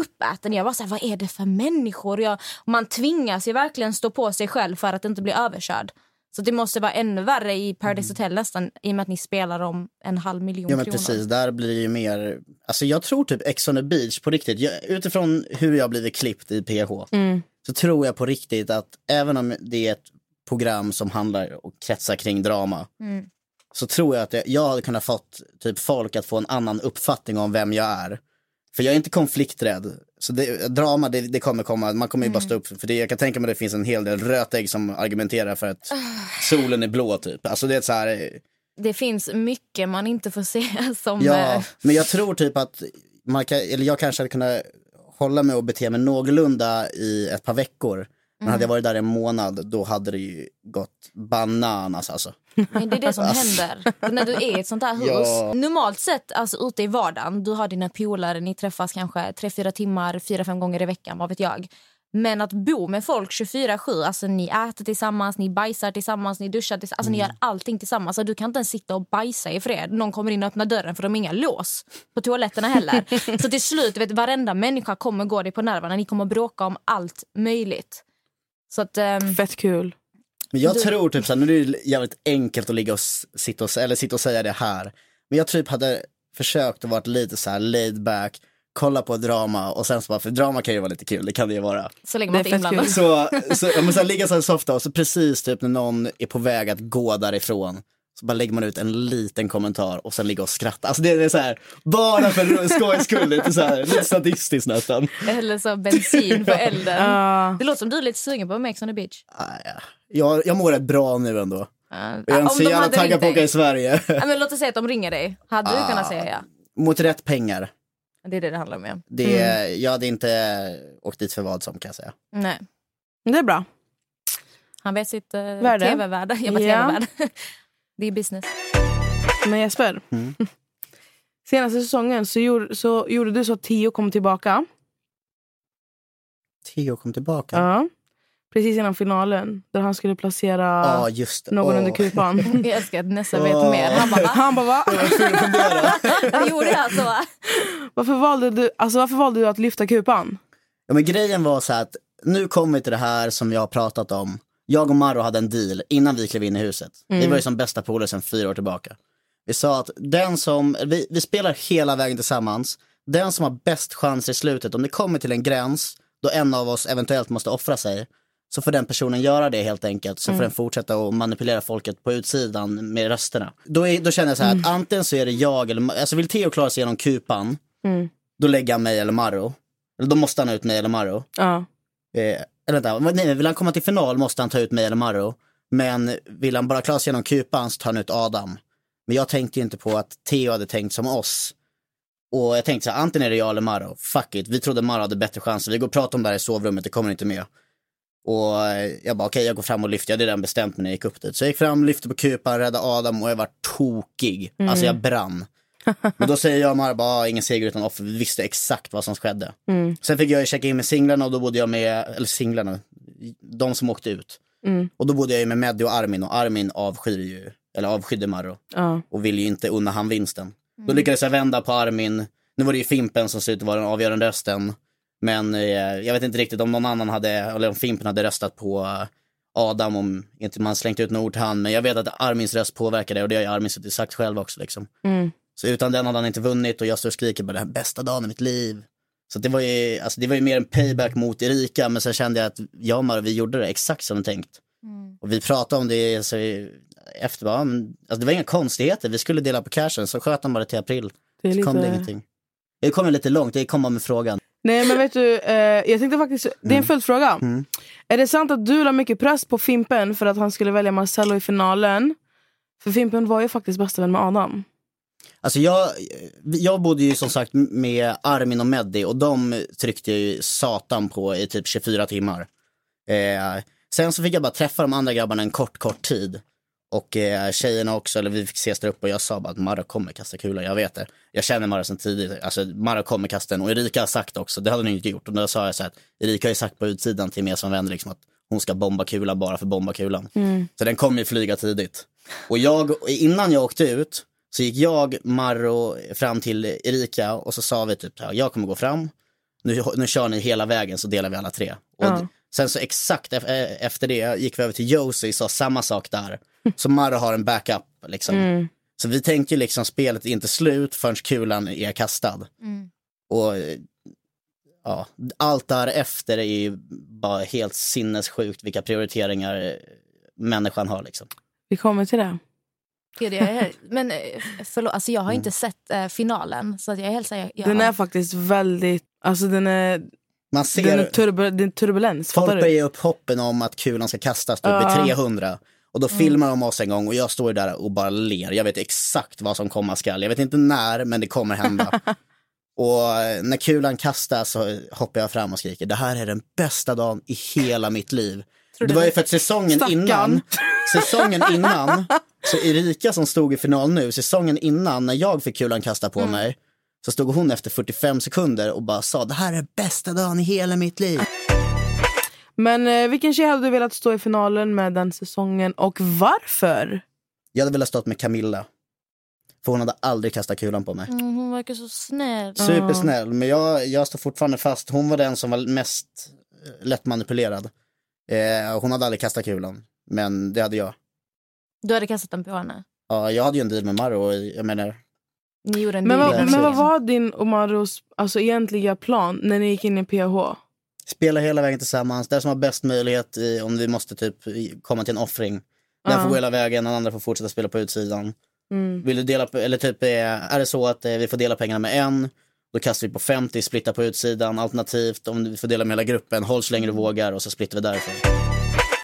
uppäten. Jag var så här, vad är det för människor? Jag, man tvingas ju verkligen stå på sig själv för att inte bli överkörd. Så det måste vara ännu värre i Paradise Hotel nästan i och med att ni spelar om en halv miljon Ja men kronor. precis, där blir det ju mer, alltså jag tror typ Ex on the beach på riktigt, jag, utifrån hur jag blivit klippt i PH, så tror jag på riktigt att även om det är ett program som handlar och kretsar kring drama, så tror jag att jag, jag hade kunnat fått typ folk att få en annan uppfattning om vem jag är. För jag är inte konflikträdd. Så det, drama, det, det kommer komma. Man kommer ju bara stå upp för det. Jag kan tänka mig att det finns en hel del rötägg som argumenterar för att solen är blå typ. Alltså det är så här, Det finns mycket man inte får se som... Ja, eh, men jag tror typ att man kan, eller jag kanske hade kunnat hålla mig och bete mig någorlunda i ett par veckor. Men hade jag varit där en månad då hade det ju gått bananas alltså. Men det är det som händer när du är i ett sånt där hus. Ja. Normalt sett, alltså ute i vardagen, du har dina polare, ni träffas kanske 3-4 timmar, 4-5 gånger i veckan, vad vet jag. Men att bo med folk 24-7, alltså ni äter tillsammans, ni bajsar tillsammans, ni duschar tillsammans, alltså ni gör allting tillsammans. Alltså, du kan inte ens sitta och bajsa i fred. Någon kommer in och öppnar dörren för de har inga lås på toaletterna heller. Så till slut, vet, varenda människa kommer gå dig på nerverna. Ni kommer bråka om allt möjligt. Så att, ehm, Fett kul. Men jag Du- tror typ såhär, nu är det jävligt enkelt att ligga och sitta och, eller sitta och säga det här. Men jag typ hade försökt att vara lite så här laid back, kolla på drama och sen så bara, för drama kan ju vara lite kul, det kan det ju vara. så länge man inte är inblandad. Så, så, ja, men så här, ligga så här softa och så precis typ när någon är på väg att gå därifrån så bara lägger man ut en liten kommentar och sen ligga och skratta. Alltså det är så här, bara för skojs skull, lite så här, lite sadistiskt nästan. Eller så bensin på elden. Ja. Det låter som du är lite sugen på Ex on the beach. Ah, ja. jag, jag mår rätt bra nu ändå. Uh, Jag är inte så jävla taggad på att åka i Sverige. Ja, men låt oss säga att de ringer dig. Hade du kunnat säga ja? Mot rätt pengar. Det är det det handlar om. Ja. Det, Mm. Jag hade inte åkt dit för vad som kan jag säga. Nej. Det är bra. Han vet sitt uh, Värde. tv-värde. Jag bara Ja. tv-värde. Det är business. Men Jesper. Mm. Senaste säsongen så gjorde, så gjorde du så att Tio kom tillbaka. Theo kom tillbaka. Ja. Precis innan finalen. Där han skulle placera det. någon Åh. under kupan. Jag älskar att Nessa vet Åh. mer. Han bara, va? Han bara va? Gjorde jag så? Varför valde, du, alltså, varför valde du att lyfta kupan? Ja, men grejen var så här att nu kommer vi till det här som vi har pratat om. Jag och Maro hade en deal innan vi klev in i huset. Vi var ju som bästa polare sedan fyra år tillbaka. Vi sa att den som, vi, vi spelar hela vägen tillsammans. Den som har bäst chans i slutet, om det kommer till en gräns då en av oss eventuellt måste offra sig, så får den personen göra det helt enkelt. Så får den fortsätta att manipulera folket på utsidan med rösterna. Då, är, då känner jag så här att antingen så är det jag eller, alltså vill Theo klara sig genom kupan, då lägger han mig eller Maro. Eller då måste han ha ut mig eller Maro. Ja. Eh, eller vänta, nej, vill han komma till final måste han ta ut mig eller Maro. Men vill han bara klara sig genom kupan så tar han ut Adam. Men jag tänkte ju inte på att Theo hade tänkt som oss. Och jag tänkte så här, antingen är det jag eller Maro. Fuck it, vi trodde Maro hade bättre chanser. Vi går och pratar om det här i sovrummet, det kommer inte med. Och eh, jag bara, okej jag går fram och lyfter. Jag hade redan bestämt mig när jag gick upp dit. Så jag gick fram, lyfte på kupan, räddade Adam och jag var tokig. Alltså jag brann. Men då säger jag och Maro bara, ah, ingen seger utan offer. Vi visste exakt vad som skedde. Sen fick jag ju checka in med singlarna och då bodde jag med, eller singlarna, de som åkte ut. Och då bodde jag ju med Meddi och Armin och Armin avskyr ju, eller avskydde Marro Ja. och ville ju inte unna han vinsten. Då lyckades jag vända på Armin. Nu var det ju Fimpen som såg ut att vara den avgörande rösten. Men eh, jag vet inte riktigt om någon annan hade, eller om Fimpen hade röstat på eh, Adam om inte man slängt ut några ord till han. Men jag vet att Armins röst påverkade och det har ju Armin suttit sagt själv också liksom. Så utan den hade han inte vunnit och jag står och skriker bara det här är bästa dagen i mitt liv. Så det var ju, alltså det var ju mer en payback mot Erika men sen kände jag att jag och Maro, vi gjorde det exakt som tänkt. Och vi pratade om det alltså, efter, bara, men, alltså, det var inga konstigheter, vi skulle dela på cashen så sköt han bara till april. Det Så kom det ingenting. Det kommer lite långt, det kom med frågan. Nej men vet du, eh, jag tänkte faktiskt, det är en följdfråga. Är det sant att du la mycket press på Fimpen för att han skulle välja Marcello i finalen? För Fimpen var ju faktiskt bästa vän med Adam. Alltså jag, jag bodde ju som sagt med Armin och Meddi och de tryckte jag ju satan på i typ 24 timmar. Eh, sen så fick jag bara träffa de andra grabbarna en kort, kort tid. Och eh, tjejerna också, eller vi fick ses där uppe och jag sa bara att Marra kommer kasta kulan, jag vet det. Jag känner Marra sedan tidigt, alltså Marra kommer kasta den och Erika har sagt också, det hade hon inte gjort. Och då sa jag så här att Erika har ju sagt på utsidan till mig som vänner liksom att hon ska bomba kulan bara för bomba kulan. Så den kommer ju flyga tidigt. Och jag, innan jag åkte ut så gick jag, Marro fram till Erika och så sa vi typ här, jag kommer gå fram, nu, nu kör ni hela vägen så delar vi alla tre. Och Ja. Sen så exakt eh, efter det gick vi över till Josie, sa samma sak där. Så Marro har en backup liksom. Så vi tänkte ju liksom spelet är inte slut förrän kulan är kastad. Och eh, ja, allt därefter är ju bara helt sinnessjukt vilka prioriteringar människan har liksom. Vi kommer till det. Jag men eh, förlåt, alltså jag har inte sett eh, finalen. Så att jag är helt säker. Jag Den har, är faktiskt väldigt, alltså den är, Man ser den är turbu, den är turbulens. Folk börjar ge upp hoppen om att kulan ska kastas typ i 300. Och då filmar de oss en gång och jag står där och bara ler. Jag vet exakt vad som komma skall. Jag vet inte när, men det kommer hända. Och eh, när kulan kastas så hoppar jag fram och skriker, det här är den bästa dagen i hela mitt liv. Det var ju för att säsongen Stackarn. innan, säsongen innan, så Erika som stod i final nu, säsongen innan när jag fick kulan kastad på mig, så stod hon efter 45 sekunder och bara sa, det här är bästa dagen i hela mitt liv. Men eh, vilken tjej hade du velat stå i finalen med den säsongen och varför? Jag hade velat stått med Camilla. För hon hade aldrig kastat kulan på mig. Mm, hon verkar så snäll. Supersnäll, men jag, jag står fortfarande fast. Hon var den som var mest eh, lättmanipulerad. Eh, hon hade aldrig kastat kulan, men det hade jag. Du hade kastat den på henne. Ja, jag hade ju en deal med Maro, och jag menar, Ni gjorde en Men deal. vad, men vad var din och Maros alltså, egentliga plan när ni gick in i PH? spela hela vägen tillsammans. Den som har bäst möjlighet i, om vi måste typ komma till en offring. Den Ja. får gå hela vägen, den andra får fortsätta spela på utsidan. Mm. Vill du dela, eller typ, eh, är det så att eh, vi får dela pengarna med en, då kastar vi på 50, splittar på utsidan. Alternativt, om vi får dela med hela gruppen, håll så länge du vågar och så splittar vi därifrån.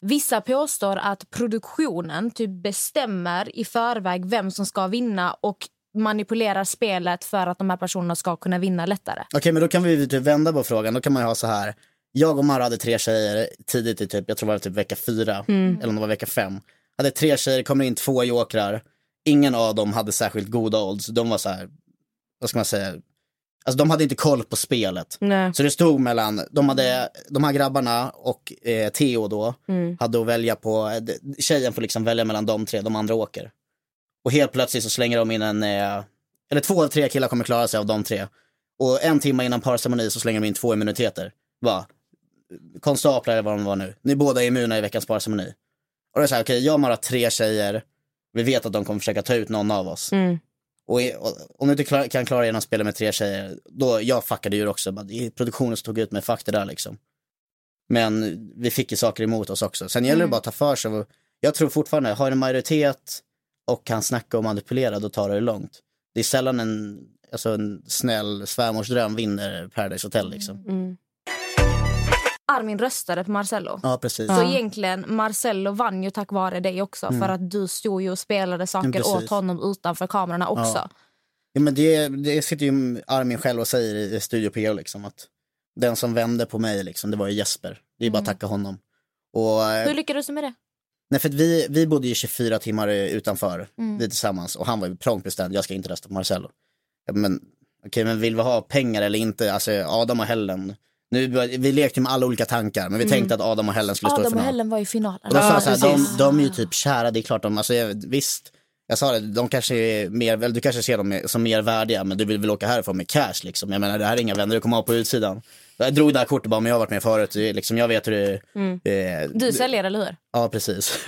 Vissa påstår att produktionen typ bestämmer i förväg vem som ska vinna och manipulerar spelet för att de här personerna ska kunna vinna lättare. Okej, men då kan vi typ vända på frågan. Då kan man ha så här. Jag och Mara hade tre tjejer tidigt i typ, jag tror det var typ vecka fyra, eller om det var vecka fem. Hade tre tjejer, kommer in två jokrar. Ingen av dem hade särskilt goda odds. De var så här, vad ska man säga, alltså de hade inte koll på spelet. Nej. Så det stod mellan, de, hade, de här grabbarna och eh, Theo då, hade att välja på, eh, tjejen får liksom välja mellan de tre, de andra åker. Och helt plötsligt så slänger de in en, eh, eller två av tre killar kommer klara sig av de tre. Och en timme innan parceremoni så slänger de in två immuniteter. Va? Konstaplar eller vad de var nu. Ni båda är immuna i veckans parceremoni. Och det är så här, okej, jag har bara tre tjejer. Vi vet att de kommer försöka ta ut någon av oss. Mm. Och, i- och om du inte klar, kan klara genom spelet med tre tjejer, då, jag fuckade ju också. I produktionen tog ut mig, fuck det där liksom. Men vi fick ju saker emot oss också. Sen gäller det bara att ta för sig. Jag tror fortfarande, har en majoritet och kan snacka och manipulera, då tar det långt. Det är sällan en, alltså en snäll svärmorsdröm vinner Paradise Hotel liksom. Mm. Armin röstade på Marcello. Ja, precis. Så egentligen, Marcello vann ju tack vare dig också för att du stod ju och spelade saker Mm, precis. åt honom utanför kamerorna också. Ja. Ja, men det, det sitter ju Armin själv och säger i Studio PO liksom att den som vände på mig liksom, det var ju Jesper. Det är bara att tacka honom. Och, eh, Hur lyckades du med det? nej, för att vi, vi bodde ju 24 timmar utanför, vi tillsammans, och han var ju prångbestämd, jag ska inte rösta på Marcello. Ja, men okej, men vill vi ha pengar eller inte? Alltså Adam och Hellen, nu, vi lekte med alla olika tankar, men vi tänkte att Adam och Hellen skulle stå i Adam och. Helen var i finalen. Och då sa Ja, jag så här, de, de är ju typ kära, det är klart de, alltså jag- visst, jag sa det, de kanske är mer, du kanske ser dem som mer värdiga, men du vill väl åka härifrån med cash liksom. Jag menar det här är inga vänner du kommer ha på utsidan. Jag drog det här kortet bara, men jag har varit med förut, liksom, jag vet hur det eh, Du säljer, eller hur? Ja, precis.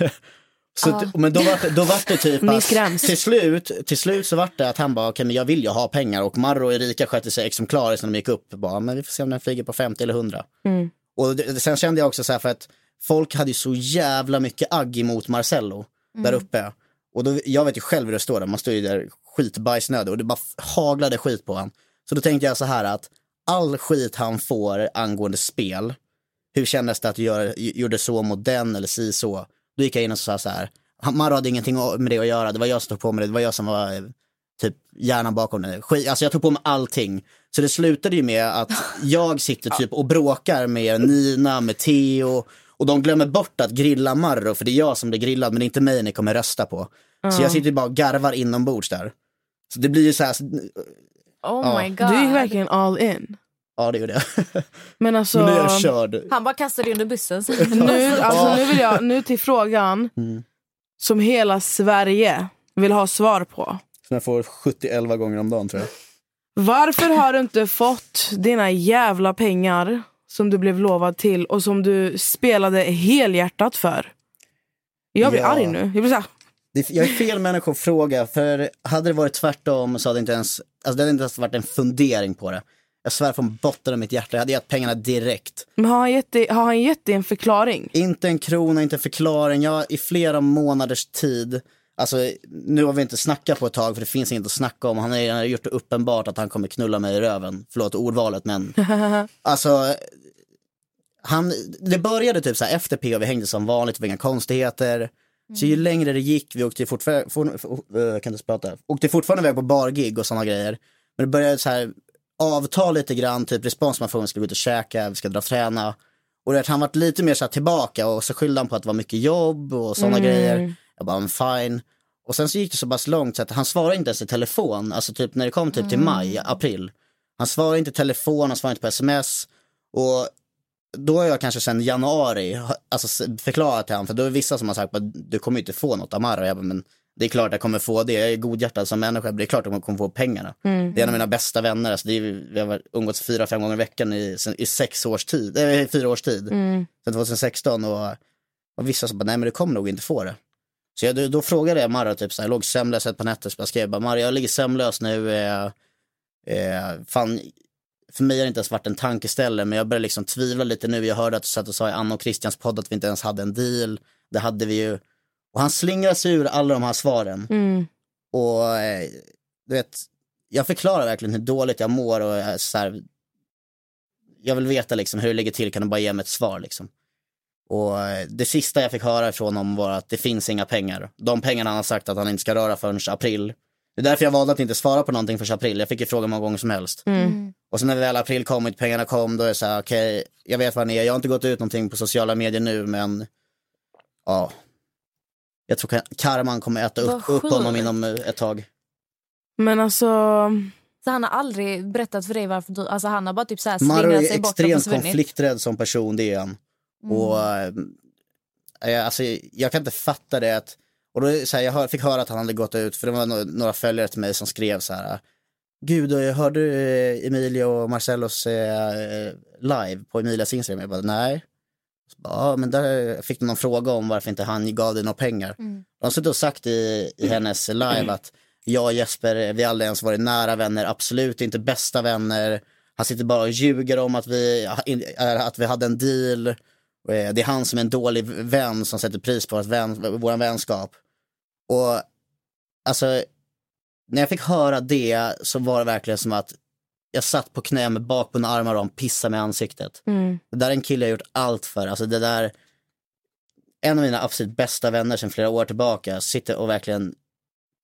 Så, att- Men då var, det- då var det typ att till slut, till slut så var det att han bara, okej men jag vill ju ha pengar och Marro och Erika skötte sig exemplariskt när de gick upp. Bara, men vi får se om den flyger på 50 eller 100. Och det, sen kände jag också så här för att folk hade ju så jävla mycket agg emot Marcello där uppe. Och då, jag vet ju själv hur det står där, man står ju där skitbajsnödig och det bara haglade skit på honom. Så då tänkte jag så här att all skit han får angående spel, hur kändes det att du gör, gjorde så mot den eller si så? Då gick jag in och sa så här, Marro hade ingenting med det att göra, det var jag som tog på mig det, det var jag som var eh, typ hjärnan bakom det. Skit, alltså jag tog på mig allting. Så det slutade ju med att jag sitter typ och bråkar med Nina, med Theo och de glömmer bort att grilla Marro för det är jag som blir grillad men det är inte mig ni kommer rösta på. Så jag sitter ju bara och garvar inombords där. Så det blir ju så här, Oh Ja. my god. Du gick verkligen all in. Ja det gjorde jag. Men alltså, Men nu är jag körd. Han bara kastade under bussen. nu, alltså nu vill jag, nu till frågan Mm. som hela Sverige vill ha svar på. Som jag får 70-11 gånger om dagen tror jag. Varför har du inte fått dina jävla pengar som du blev lovad till och som du spelade helhjärtat för? Jag blir Ja. arg nu. Jag blir så här, jag är fel människa att fråga, för hade det varit tvärtom så hade det inte ens, alltså det hade inte ens varit en fundering på det. Jag svär från botten av mitt hjärta, jag hade gett pengarna direkt. men har han, gett dig, har han gett dig en förklaring? Inte en krona, inte en förklaring. Jag i flera månaders tid, alltså nu har vi inte snackat på ett tag för det finns inget att snacka om. Han har gjort det uppenbart att han kommer knulla mig i röven. Förlåt ordvalet men. alltså, han, det började typ så här efter PO, vi hängde som vanligt, det var inga konstigheter. Så ju längre det gick, vi åkte fortfarande, for, for, uh, kan inte prata, åkte fortfarande iväg på bargig och sådana grejer. Men det började så här, avtal lite grann, typ respons man får, vi ska gå ut och käka, vi ska dra och träna. Och du vet, han varit lite mer så här tillbaka och så skyllde han på att det var mycket jobb och sådana grejer. Jag bara, "Men fine. Och sen så gick det så pass långt så att han svarade inte ens i telefon, alltså typ när det kom typ till maj, april. Han svarade inte i telefon, han svarade inte på sms. Och då har jag kanske sedan januari alltså, förklarat till honom, för då är det vissa som har sagt att du kommer inte få något av Marra. Jag bara, men det är klart jag kommer få det, jag är godhjärtad som människa, det är klart jag kommer få pengarna. Det är en av mina bästa vänner, alltså, det är, vi har umgåtts fyra, fem gånger i veckan i, sen- i sex års tid, äh, fyra års tid, Mm. sedan 2016. Och, och vissa som bara, nej men du kommer nog inte få det. Så jag, då, då frågade jag Marra, typ, så här, jag låg sömnlös ett par nätter, så jag skrev bara, Marra jag ligger sömnlös nu, eh, eh, fan, för mig har det inte ens varit en tankeställare, men jag börjar liksom tvivla lite nu. Jag hörde att du satt och sa i Anna och Christians podd att vi inte ens hade en deal. Det hade vi ju. Och han slingrar sig ur alla de här svaren. Mm. Och eh, du vet, jag förklarar verkligen hur dåligt jag mår och jag, så här, jag vill veta liksom hur det ligger till, kan du bara ge mig ett svar liksom. Och eh, det sista jag fick höra ifrån honom var att det finns inga pengar. De pengarna han har sagt att han inte ska röra förrän april. Det är därför jag valde att inte svara på någonting förrän april. Jag fick ju fråga många gånger som helst. Och sen när väl april kom och pengarna kom, då är det så här, okej, jag vet vad ni är. Jag har inte gått ut någonting på sociala medier nu, men ja. Jag tror ka- karman kommer äta upp, upp honom inom eh, ett tag. Men alltså, Så han har aldrig berättat för dig varför du, alltså han har bara typ så här Maro slingrat är sig bort och extremt konflikträdd som person, det är han. Och eh, alltså, jag kan inte fatta det. Att, och då, så här, jag hör, fick höra att han hade gått ut, för det var no- några följare till mig som skrev så här. Gud, jag hörde Emilio och Marcellos eh, live på Emilias Instagram. Jag bara, nej. Ja, men där fick de någon fråga om varför inte han gav dig några pengar. De har suttit och sagt i, i hennes live att jag och Jesper, vi har aldrig ens varit nära vänner, absolut inte bästa vänner. Han sitter bara och ljuger om att vi, att vi hade en deal. Eh, Det är han som är en dålig vän som sätter pris på vän, vår vänskap. Och alltså, när jag fick höra det så var det verkligen som att jag satt på knä med bakbundna armar och han pissade i ansiktet. mm. Det där är en kille jag gjort allt för. Alltså det där, en av mina absolut bästa vänner sedan flera år tillbaka sitter och verkligen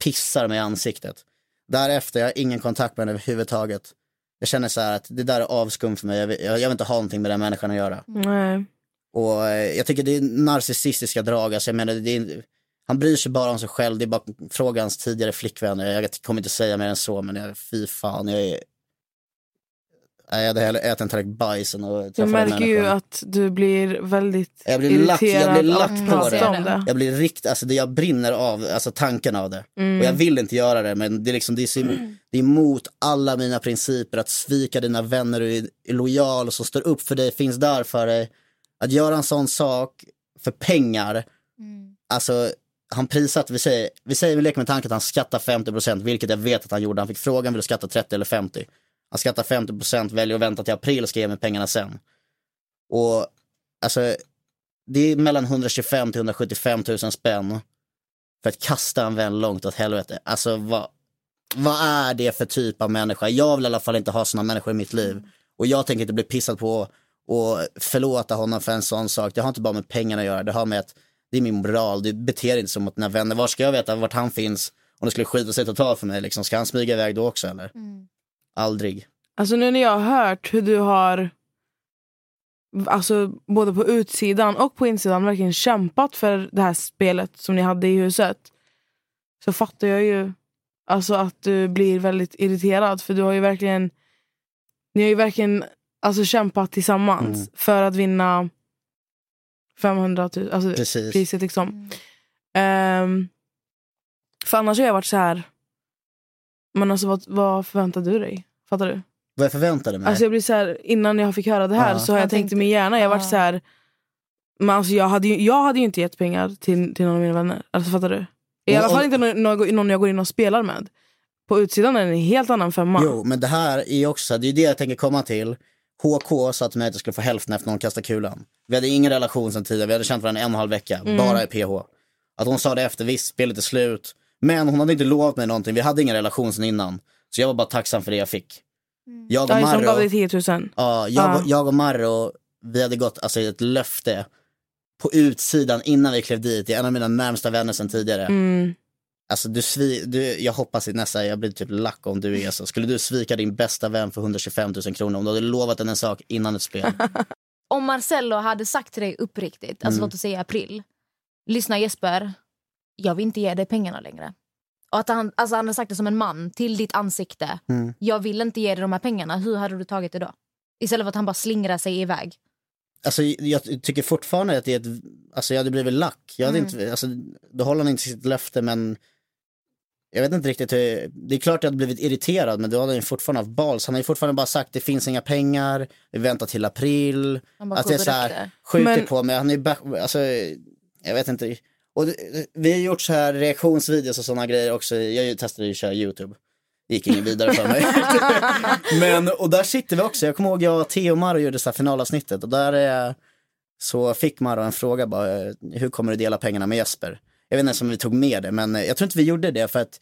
pissar mig i ansiktet. Därefter, jag har ingen kontakt med henne överhuvudtaget. Jag känner så här att det där är avskum för mig. Jag vill, jag, jag vill inte ha någonting med den människan att göra. nej. Och eh, jag tycker det är narcissistiska drag. Alltså jag menar, det är, han bryr sig bara om sig själv. Det är bara fråga hans tidigare flickvänner. Jag kommer inte säga mer än så, men jag, fy fan. Jag är... Nej, Jag hade hellre ätit en tallrik bajs än att Jag träffa den märker ju att du blir väldigt Jag blir lack- jag irriterad blir lack på det. det. Jag blir rikt, alltså det jag brinner av, alltså tanken av det. Mm. Och jag vill inte göra det, men det är liksom, det är, så, det är emot alla mina principer att svika dina vänner och är, är lojal och som står upp för dig, finns där för dig. Att göra en sån sak för pengar, alltså han prisat, vi säger, vi säger vi leker med tanken att han skattar 50%, vilket jag vet att han gjorde. Han fick frågan, vill du skatta 30 eller 50? Han skattar 50%, väljer att vänta till april och ska ge mig pengarna sen. Och alltså, det är mellan 125 till 175 000 spänn för att kasta en vän långt åt helvete. Alltså vad, vad är det för typ av människa? Jag vill i alla fall inte ha sådana människor i mitt liv. Och jag tänker inte bli pissad på och förlåta honom för en sån sak. Det har inte bara med pengarna att göra, det har med att det är min moral. Du beter dig inte som mot dina vänner. Var ska jag veta vart han finns om det skulle skita sig totalt för mig? Liksom, ska han smyga iväg då också eller? Aldrig. Alltså nu när jag har hört hur du har alltså både på utsidan och på insidan verkligen kämpat för det här spelet som ni hade i huset. Så fattar jag ju alltså att du blir väldigt irriterad för du har ju verkligen ni har ju verkligen alltså kämpat tillsammans Mm. för att vinna 500 000, alltså Precis. priset liksom. Ehm, för annars har jag varit så här. Men alltså vad, vad förväntar du dig? Fattar du? Vad jag förväntade mig? Alltså jag blir så här, innan jag fick höra det här Ja. så har jag, Jag tänkt i tänkte- min hjärna, jag har varit så här. Men alltså jag hade ju, jag hade ju inte gett pengar till, till någon av mina vänner. Alltså fattar du? I alla fall inte någon, jag går in och spelar med. På utsidan är det en helt annan femma. Jo, men det här är ju också, det är det jag tänker komma till. HK sa till mig att jag skulle få hälften efter någon kastade kulan. Vi hade ingen relation sedan tidigare, vi hade känt varandra en och en halv vecka, Mm. bara i PH. Att hon sa det efter, visst, spelet är slut. Men hon hade inte lovat mig någonting, vi hade ingen relation sedan innan. Så jag var bara tacksam för det jag fick. Jag och som gav Marro, dig 10 000. ja, jag, Ja. jag och Marro, vi hade gått alltså, ett löfte på utsidan innan vi klev dit. Det är en av mina närmsta vänner sedan tidigare. Mm. Alltså du, svi, du jag hoppas i nästa, jag blir typ lack om du är så. Skulle du svika din bästa vän för 125 000 kronor om du hade lovat henne en sak innan ett spel? Om Marcello hade sagt till dig uppriktigt, alltså Mm. låt oss säga i april. Lyssna Jesper, jag vill inte ge dig pengarna längre. Och att han, alltså han hade sagt det som en man till ditt ansikte. Mm. Jag vill inte ge dig de här pengarna. Hur hade du tagit det då? Istället för att han bara slingrar sig iväg. Alltså jag tycker fortfarande att det är ett, alltså jag hade blivit lack. Jag hade Mm. inte, alltså då håller han inte sitt löfte men jag vet inte riktigt hur, det är klart att jag hade blivit irriterad men då hade han ju fortfarande haft bals. Han har ju fortfarande bara sagt det finns inga pengar, vi väntar till april. Han bara Att det är så här, skjuter Men- på mig, han är ju alltså jag vet inte. Och det, vi har gjort så här reaktionsvideos och sådana grejer också. Jag testade ju att köra YouTube. Det gick ingen vidare för mig. Men, och där sitter vi också. Jag kommer ihåg jag och Theo och Maro gjorde så här finalavsnittet och där eh, så fick Maro en fråga bara, eh, hur kommer du dela pengarna med Jesper? Jag vet inte ens om vi tog med det, men eh, jag tror inte vi gjorde det för att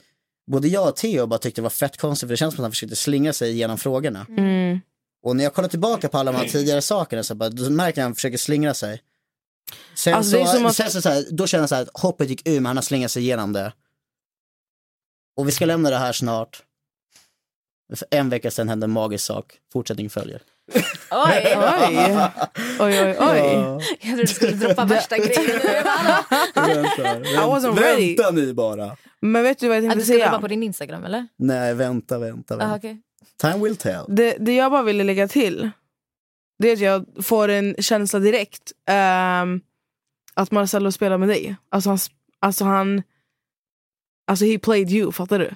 både jag och Theo bara tyckte det var fett konstigt för det känns som att han försökte slingra sig igenom frågorna. Mm. Och när jag kollar tillbaka på alla de här tidigare sakerna så bara, då märker jag att han försöker slingra sig. Sen Alltså, så, att- sen så, så här, då känner jag så här, att hoppet gick ur men han har slingat sig igenom det. Och vi ska lämna det här snart. För en vecka sedan hände en magisk sak. Fortsättning följer. Oj! Oj, oj, oj. oj. Ja, Jag trodde du skulle droppa värsta grejen. nu. Jag bara, vänta, vänta ni bara. Men vet du vad jag Att tänkte du skulle droppa säga? på din Instagram eller? Nej, vänta, vänta. Ah, vänta. okej. Time will tell. Det, det jag bara ville lägga till, det är att jag får en känsla direkt ehm, att Marcello spelar med dig. Alltså han, alltså han, alltså he played you, fattar du?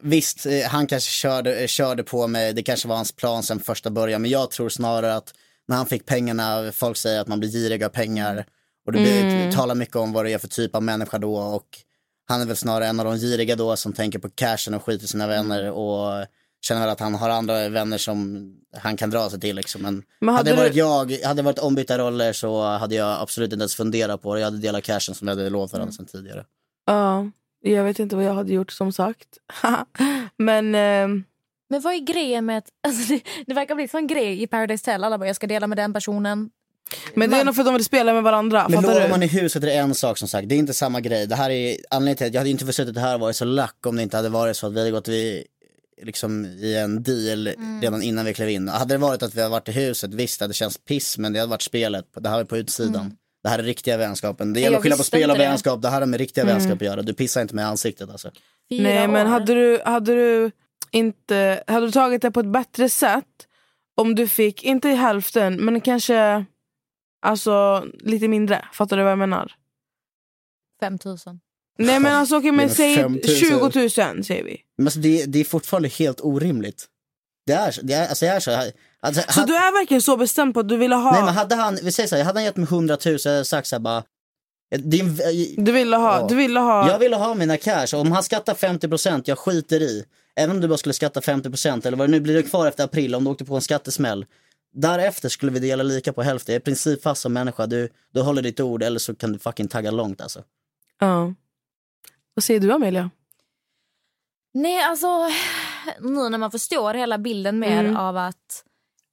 Visst, eh, han kanske körde, eh, körde på mig, det kanske var hans plan sen första början, men jag tror snarare att när han fick pengarna, folk säger att man blir girig av pengar och det blir, Mm. talar mycket om vad det är för typ av människa då och han är väl snarare en av de giriga då som tänker på cashen och skiter sina vänner och känner väl att han har andra vänner som han kan dra sig till liksom. Men, Men hade, hade det du- varit jag, hade det varit ombytta roller så hade jag absolut inte ens funderat på det. Jag hade delat cashen som jag hade lovat varandra sen tidigare. Ja, jag vet inte vad jag hade gjort som sagt. Men ehm, Men vad är grejen med att... Alltså det, det verkar bli en sån grej i Paradise Tell. Alla bara, jag ska dela med den personen. Men det är nog för att de vill spela med varandra. Men du? man i huset är det en sak som sagt, det är inte samma grej. Det här är anledningen till att jag hade inte suttit här och varit så lack om det inte hade varit så att vi hade gått i, liksom, i en deal redan innan vi klev in. Hade det varit att vi hade varit i huset, visst det hade känts piss men det hade varit spelet, det här är på utsidan. Det här är riktiga vänskapen. Det gäller att skilja på spel och det. vänskap, det här har med riktiga vänskap att göra. Du pissar inte med ansiktet alltså. Fyra Nej men år. hade du, hade du inte hade du tagit det på ett bättre sätt om du fick, inte i hälften men kanske alltså lite mindre. Fattar du vad jag menar? 5 000. Nej men alltså okej men säg 5 000. 20 000 säger vi. Men alltså, det, det är fortfarande helt orimligt. Det är, det är, alltså, det är så. Alltså, Så had- du är verkligen så bestämd på att du ville ha, Nej men hade han, vi säger så här, hade han gett mig 100 000 så hade jag sagt så här bara, det är en, du ville ha, Ja. du ville ha. Jag ville ha mina cash. Om han skattar 50%, jag skiter i. Även om du bara skulle skatta 50% eller vad det nu blir det kvar efter april om du åkte på en skattesmäll. Därefter skulle vi dela lika på hälften. Jag är i princip fast som människa. Du, du håller ditt ord eller så kan du fucking tagga långt alltså. Ja. Vad säger du Amelia? Nej, alltså nu när man förstår hela bilden mer Mm. av att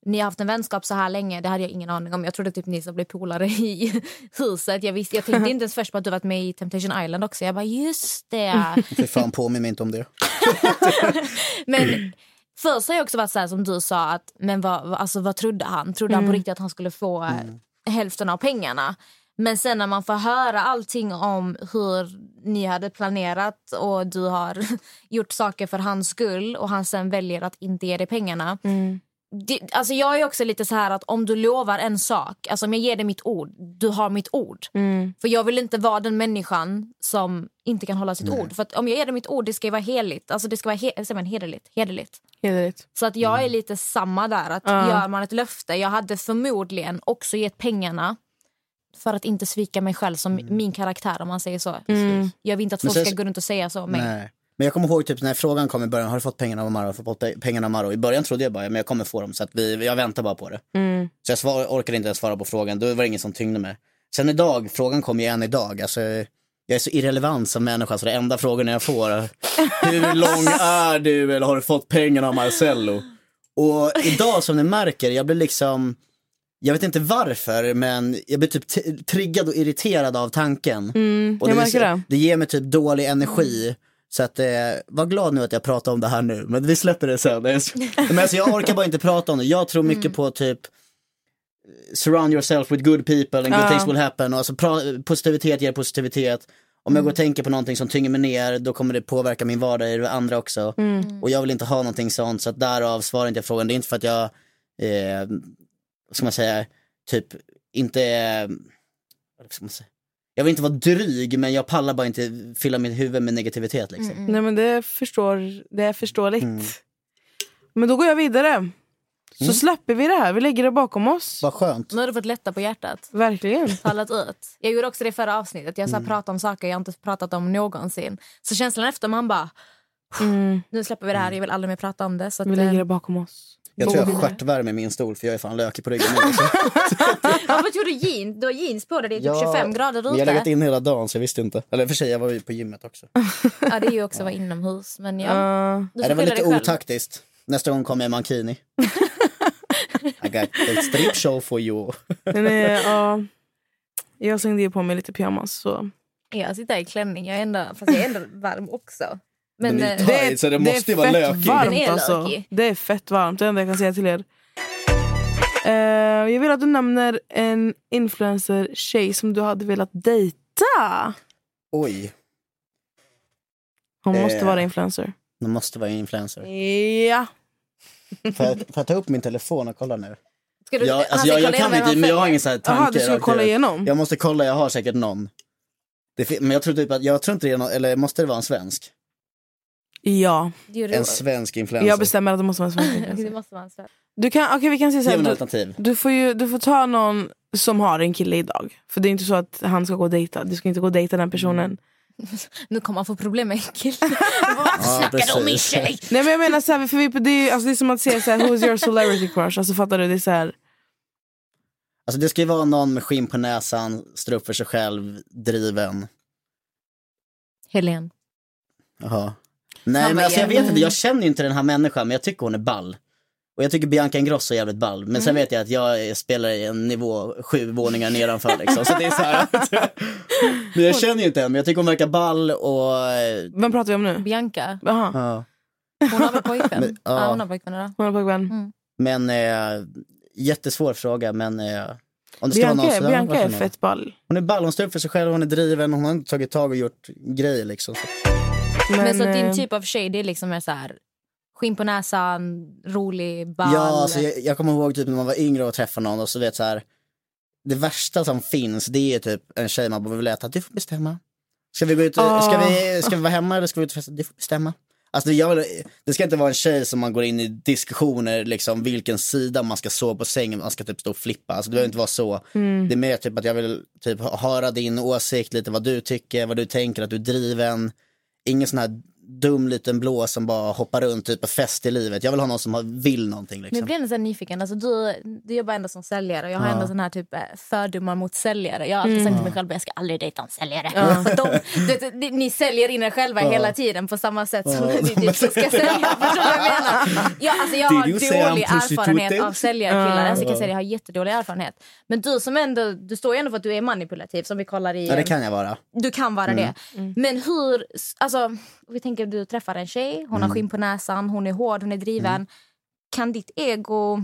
ni har haft en vänskap så här länge, det hade jag ingen aning om. Jag trodde typ ni som blev polare i huset. Jag, visste, jag tänkte inte ens först på att du varit med i Temptation Island också. Jag bara just det. Fy fan påminn mig inte om det. Men först har jag också varit så här som du sa, att, men vad, vad- alltså, vad trodde han? Trodde han på riktigt att han skulle få eh, hälften av pengarna? Men sen när man får höra allting om hur ni hade planerat och du har gjort saker för hans skull och han sen väljer att inte ge dig pengarna. Det, alltså jag är också lite så här att om du lovar en sak, alltså om jag ger dig mitt ord, du har mitt ord. För jag vill inte vara den människan som inte kan hålla sitt ord. För att om jag ger dig mitt ord, det ska ju vara heligt. Alltså det ska vara he- säger man hederligt. hederligt. Hederligt. Så att jag är lite samma där. Att Ja. Gör man ett löfte, jag hade förmodligen också gett pengarna för att inte svika mig själv som min karaktär om man säger så. Jag vill inte att folk ska gå runt och säga så om mig. Nej. Men jag kommer ihåg typ när frågan kom i början, har du fått pengarna av Maro? Fått pengarna av Maro? I början trodde jag bara, men jag kommer få dem så att vi, jag väntar bara på det. Så jag svar, orkade inte ens svara på frågan, då var det ingen som tyngde mig. Sen idag, frågan kom ju än idag, alltså jag är så irrelevant som människa så det enda frågorna jag får är Hur lång är du eller har du fått pengarna av Marcello? Och idag som ni märker, jag blir liksom jag vet inte varför, men jag blir typ t- triggad och irriterad av tanken. Mm, Och det, märker det. det ger mig typ dålig energi. Så att, eh, var glad nu att jag pratar om det här nu, men vi släpper det sen. men alltså, jag orkar bara inte prata om det. Jag tror mycket på typ surround yourself with good people and good Ja. things will happen. Och alltså, pra- positivitet ger positivitet. Om jag går och tänker på någonting som tynger mig ner, då kommer det påverka min vardag i det andra också. Och jag vill inte ha någonting sånt, så att därav svarar inte jag frågan. Det är inte för att jag, eh, vad ska man säga, typ inte, vad ska man säga? Jag vill inte vara dryg, men jag pallar bara inte fylla mitt huvud med negativitet. Liksom. Nej men det, förstår, det är förståeligt. Mm. Men då går jag vidare. Så släpper vi det här, vi lägger det bakom oss. Vad skönt. Nu har du fått lätta på hjärtat. Verkligen. Fallat ut. Jag gjorde också det i förra avsnittet. Jag så här Mm. pratade om saker jag inte pratat om någonsin. Så känslan efter man bara, Mm. nu släpper vi det här, jag vill aldrig mer prata om det. Så att, Vi lägger eh, det bakom oss. Jag tror jag Går har vidare. stjärtvärme i min stol, för jag är fan lökig på ryggen nu. Varför tog du jeans? Du har jeans på dig, det är typ Ja, 25 grader Men jag har legat ute. in hela dagen, så jag visste inte. Eller för sig, jag var ju på gymmet också. Ja, det är ju också att vara inomhus. Men ja, Uh, Nej, det var lite otaktiskt. Nästa gång kommer jag i mankini. I got a strip show for you. eh, ja, jag slängde ju på mig lite pyjamas. Så. Jag sitter i klänning, jag är ändå, fast jag är ändå varm också. Men, Men det är eh, tight, så det måste ju vara fett lökig. varmt alltså. Det är fett varmt, det är det enda jag kan säga till er. Eh, jag vill att du nämner en influencer-tjej som du hade velat dejta. Oj, Hon måste Eh. vara influencer. det måste vara influencer. Ja. Får jag, får jag ta upp min telefon och kolla nu? ska du, Jag, alltså, jag, jag kolla kan inte, men jag har ingen tanke. Jaha, du ska rakt kolla igenom? Jag måste kolla, jag har säkert någon. Det, men jag tror typ att, jag tror inte det är någon, eller måste det vara en svensk? Ja. Det En svensk influencer. jag bestämmer att det måste vara en svensk Det influencer. måste vara en svensk. Du kan, okay, vi kan säga så här, du, alternativ. du, får ju, du får ta någon som har en kille idag. För det är inte så att han ska gå och dejta. Du ska inte gå och dejta den personen. Nu kommer han få problem med en kille. Vad snackar du om min tjej? Nej men jag menar så här, för vi, det, är, alltså, det är som att säga så här, who's your celebrity crush? Alltså fattar du? Det är så här, Alltså det ska ju vara någon med skinn på näsan, står upp för sig själv, driven. Helen. Jaha. Nej men alltså jag vet inte, jag känner ju inte den här människan men jag tycker hon är ball. Och jag tycker Bianca Ingrosso är jävligt ball. Men sen vet jag att jag spelar i en nivå sju våningar nedanför liksom. Så det är så här. men jag känner ju inte henne, men jag tycker hon verkar ball och... vem pratar vi om nu? Bianca. Jaha, Ja. Hon har väl pojkvän? Men, ja. ja. hon har pojkvän idag. hon har pojkvän. Men eh, jättesvår fråga men... Eh, om det ska Bianca, någon Bianca är fett ball. Hon är ball, hon står upp för sig själv, hon är driven, hon har inte tagit tag och gjort grejer liksom. Så. Men, Men, så eh, din typ av tjej det är liksom är så här skinn på näsan, rolig, ball. Ja, alltså, jag, jag kommer ihåg typ när man var yngre och träffade någon och så vet så här. Det värsta som finns det är typ en tjej man bara vill äta, du får bestämma. Ska vi gå ut, Ah. ska, vi, ska vi vara hemma eller ska vi ut och festa? Du får bestämma. Alltså, jag vill, det ska inte vara en tjej som man går in i diskussioner, liksom vilken sida man ska sova på sängen, man ska typ stå och flippa. Alltså, det behöver inte vara så. Mm. Det är mer typ att jag vill typ höra din åsikt, lite vad du tycker, vad du tänker, att du är driven. Ingen sån här dum liten blå som bara hoppar runt, typ av fest i livet. Jag vill ha någon som har- vill någonting. Men Liksom. jag blir ändå så nyfiken. Alltså, du, du jobbar ändå som säljare. Jag har Ja. ändå sån här typ eh, fördomar mot säljare. Jag har alltid sagt till mig själv att jag ska aldrig dejta en säljare. Ja. För de, det, det, ni säljer in er själva hela tiden på samma sätt som Ja. ni typ ska sälja. Förstår du jag menar? Jag, alltså, jag har dålig erfarenhet av säljarkillar. Ja. Alltså, jag kan säga, jag har jättedålig erfarenhet. Men du som ändå, du står ju ändå för att du är manipulativ som vi kollar i. Ja, det kan jag vara. Du kan vara det. Men hur... Alltså, vi tänker att du träffar en tjej, hon har skinn på näsan, hon är hård, hon är driven. Kan ditt ego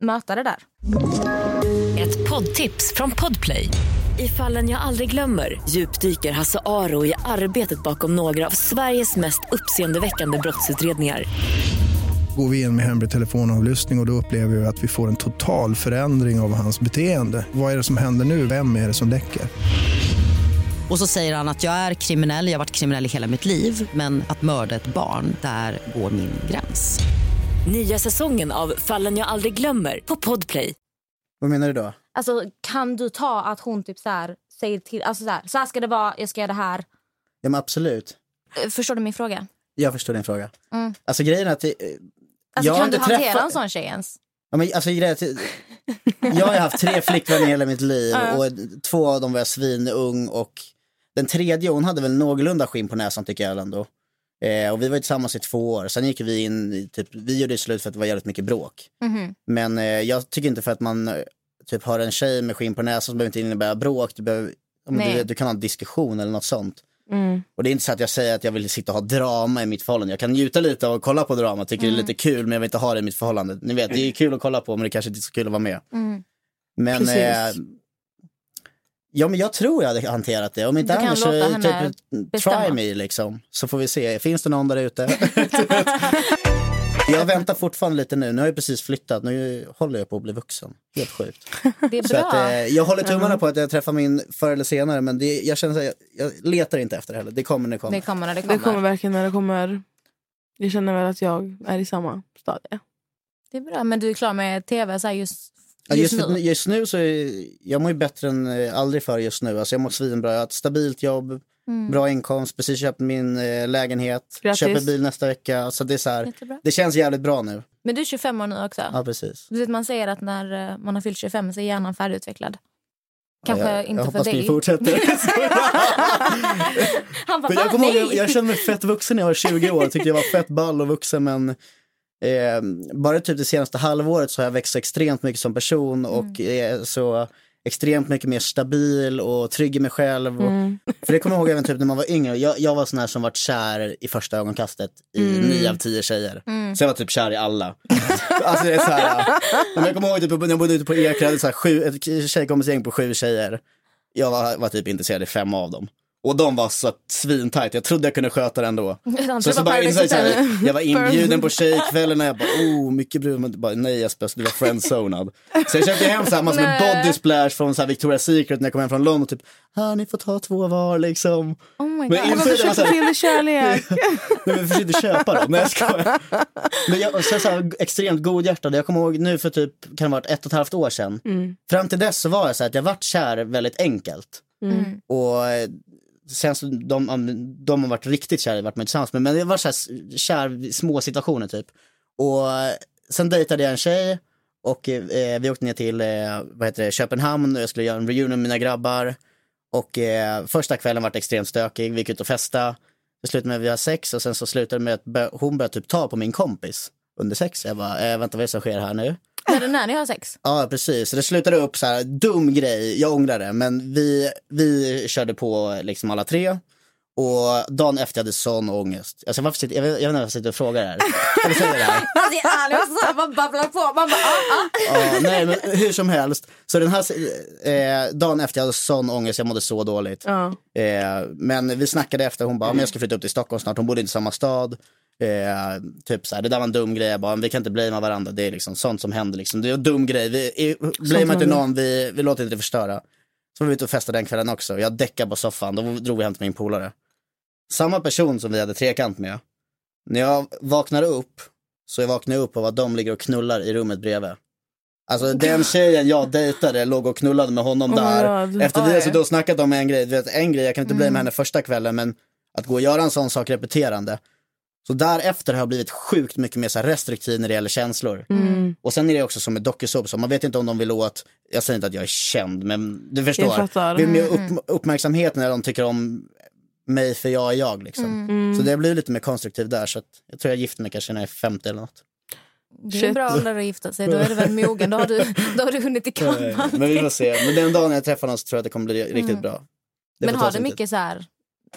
möta det där? Ett poddtips från Podplay. I fallen jag aldrig glömmer djupdyker Hasse Aro i arbetet bakom några av Sveriges mest uppseendeväckande brottsutredningar. Går vi in med hemlig telefonavlyssning och, och då upplever vi att vi får en total förändring av hans beteende. Vad är det som händer nu? Vem är det som läcker? Och så säger han att jag är kriminell, jag har varit kriminell i hela mitt liv men att mörda ett barn, där går min gräns. Nya säsongen av Fallen jag aldrig glömmer på Podplay. Vad menar du då? Alltså, kan du ta att hon typ så här, säger till... Alltså så här, så här ska det vara, jag ska göra det här. Ja men absolut. Eh, Förstår du min fråga? Jag förstår din fråga. Mm. Alltså grejen är att... eh, Alltså, kan du hantera träffat- en sån tjej ens? Ja, men, alltså, grejen är att, jag har haft tre flickvänner i hela mitt liv och två av dem var jag svinung och den tredje hon hade väl någorlunda skinn på näsan tycker jag ändå. Eh, och vi var ju tillsammans i två år, sen gick vi in i, typ, vi gjorde slut för att det var jävligt mycket bråk. Mhm. Men eh, jag tycker inte för att man eh, typ har en tjej med skinn på näsan så behöver inte innebära bråk. Du, behöver, du, du kan ha en diskussion eller något sånt. Mm. Och det är inte så att jag säger att jag vill sitta och ha drama i mitt förhållande. Jag kan njuta lite av att kolla på drama, tycker det är lite kul men jag vill inte ha det i mitt förhållande. Ni vet, det är kul att kolla på men det kanske inte är så kul att vara med. Mm. Men, eh, ja, men jag tror jag hade hanterat det. Om inte Du annars så typ, bestämma. try me liksom. Så får vi se. Finns det någon där ute? jag väntar fortfarande lite nu. Nu har jag precis flyttat. Nu håller jag på att bli vuxen. Helt sjukt. Det är Så att, bra. eh, jag håller tummarna på att jag träffar min förr eller senare. Men det, jag känner så här, jag, jag letar inte efter det heller. Det kommer när det kommer. Det kommer när det kommer. Det kommer verkligen när det kommer. Jag känner väl att jag är i samma stadie. Det är bra. Men du är klar med tv så här just, just, just, nu? just nu så är, jag mår ju bättre än eh, aldrig för just nu. Alltså jag mår svinbra. Jag har ett stabilt jobb, Mm. bra inkomst, precis köpt min eh, lägenhet, Grattis. köper bil nästa vecka. Så det, är så här, det känns jävligt bra nu. Men du är 25 år nu också? Ja, precis. Du vet, man säger att när eh, man har fyllt 25 så är hjärnan färdigutvecklad. Kanske jag, inte jag för hoppas ni dig. fortsätter. Han bara, jag, "Va? kommer ihåg, nej! jag, jag kände mig fett vuxen när jag var 20 år. Tyckte jag var fett ball och vuxen. Men eh, bara typ det senaste halvåret så har jag växt extremt mycket som person och är så extremt mycket mer stabil och trygg i mig själv. Och, För det kommer jag ihåg även typ när man var yngre. Jag, jag var sån här som var kär i första ögonkastet i nio av tio tjejer. Så jag var typ kär i alla. alltså det är så här, men jag kommer ihåg typ, när jag bodde ute på Ekerö, ett tjejkompisgäng på sju tjejer. Jag var, var typ intresserad i fem av dem. Och de var så svintajt, jag trodde jag kunde sköta det ändå. Så, så bara jag, så här, jag var inbjuden på tjejkvällen och jag bara oh mycket brud men bara nej Jesper du var friendzonad. Så jag köpte hem så här massor med body splash från så här Victoria's Secret när jag kom hem från London typ här ni får ta två var liksom. Oh my Men God. insåg Varför jag så här, till kärlek? Nej, men försökte köpa dem. Nej, jag skojar. Men jag, sen så här, extremt godhjärtad. Jag kommer ihåg nu för typ, kan det varit ett och ett halvt år sedan. Fram till dess så var jag så här att jag vart kär väldigt enkelt. Mm. Och sen så de, de har varit riktigt kära, varit med tillsammans med. Men det var så här kär små situationer typ. Och eh, sen dejtade jag en tjej och eh, vi åkte ner till eh, vad heter det, Köpenhamn och jag skulle göra en reunion med mina grabbar. Och eh, första kvällen var extremt stökig, vi gick ut och festa. Det slutade med att vi har sex och sen så slutade det med att hon började typ ta på min kompis under sex. Jag bara, eh, vänta vad är det som sker här nu? Är det när ni har sex? Ja, precis. Det slutade upp så här, dum grej, jag ångrar det, men vi, vi körde på liksom alla tre. Och dagen efter jag hade sån ångest. Alltså, varför sitter, jag, vet, jag vet inte varför jag sitter och frågar det här. Eller säger det här. Alltså, man babblar på. Man bara, ah, ah. Ja, nej, men hur som helst. Så den här eh, dagen efter jag hade sån ångest, jag mådde så dåligt. Ja. Eh, men vi snackade efter, hon bara, men jag ska flytta upp till Stockholm snart, hon bodde inte i samma stad. Eh, typ så här, det där var en dum grej, jag bara, vi kan inte blamea varandra, det är liksom sånt som händer. Liksom. Det är en dum grej, vi blamear inte någon, vi, vi låter inte det förstöra. Så var vi ute och festade den kvällen också, jag däckade på soffan, då drog vi hem till min polare. Samma person som vi hade trekant med, när jag vaknar upp, så jag vaknar upp av att de ligger och knullar i rummet bredvid. Alltså den tjejen jag dejtade låg och knullade med honom Oh där. Efter vi och snackat om en grej, du vet, en grej, jag kan inte bli Mm. med henne första kvällen men att gå och göra en sån sak repeterande. Så därefter har jag blivit sjukt mycket mer så här restriktiv när det gäller känslor. Mm. Och sen är det också som med dokusåpor, man vet inte om de vill åt, jag säger inte att jag är känd men du Jag förstår. fattar. Vill mer Mm, upp, uppmärksamhet när de tycker om mig för jag är jag liksom. Mm. Så det blir lite mer konstruktivt där så att jag tror jag gifter mig kanske när jag är 50 eller något. Det är en bra ålder att gifta sig. Då är du väl mogen. Då har du, då har du hunnit ikapp. Men vi får se. Men den dagen jag träffar någon så tror jag att det kommer bli riktigt Mm. bra. Det Men har du sin tid. mycket så här,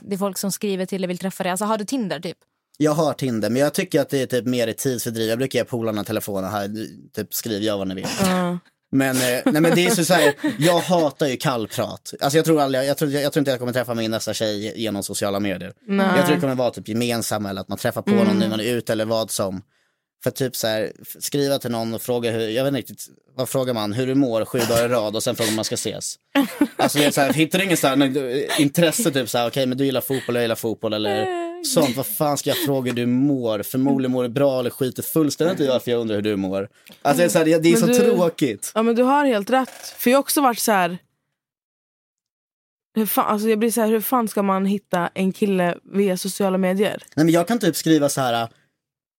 det är folk som skriver till dig vill träffa dig. Alltså har du Tinder typ? Jag har Tinder, men jag tycker att det är typ mer i tidsfördriv. Jag brukar ge polarna telefonen här, typ skriv jag vad ni vill. Ja. Men, eh, nej, men det är så, så här, jag hatar ju kallprat. Alltså jag tror, aldrig, jag, tror, jag tror inte jag kommer träffa min nästa tjej genom sociala medier. Nej. Jag tror det kommer vara typ gemensamma eller att man träffar på någon när man är ute eller vad som. För typ så här, skriva till någon och fråga hur, jag vet inte riktigt, vad frågar man, hur du mår sju dagar i rad och sen frågar man om man ska ses. Alltså det är så här, hittar du eh, intresse typ så här, okej men du gillar fotboll, jag gillar fotboll eller sånt, vad fan ska jag fråga hur du mår? Förmodligen mår du bra eller skiter fullständigt i varför jag undrar hur du mår. Alltså det är så, här, det är så du- tråkigt. ja men du har helt rätt. För jag har också varit så här. Hur fan, alltså jag blir så här, hur fan ska man hitta en kille via sociala medier? Nej, men jag kan typ skriva så här,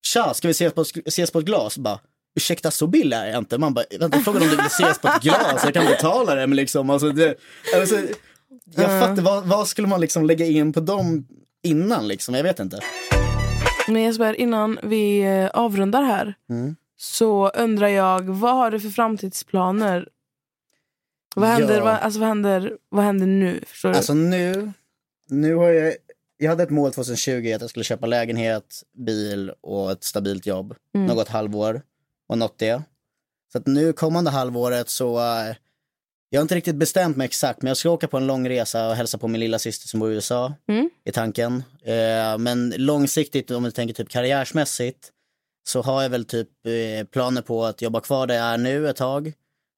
tja, ska vi ses på, ses på ett glas? Bara, ursäkta så billig är jag inte. Man bara, vänta, frågan om du vill ses på ett glas, jag kan betala det. Men liksom, alltså, det, alltså, jag fattar, vad, vad skulle man liksom lägga in på dem innan liksom? Jag vet inte. Men Jesper, innan vi eh, avrundar här Mm. så undrar jag, vad har du för framtidsplaner Vad händer, Ja. vad, alltså, vad händer, vad händer nu? Förstår du? Alltså nu, nu har jag, jag hade ett mål 2020 att jag skulle köpa lägenhet, bil och ett stabilt jobb. Mm. Något halvår och nått det. Så att nu kommande halvåret så, eh, jag har inte riktigt bestämt mig exakt men jag ska åka på en lång resa och hälsa på min lilla syster som bor i USA Mm. i tanken. Eh, men långsiktigt om du tänker typ karriärsmässigt så har jag väl typ eh, planer på att jobba kvar där jag är nu ett tag.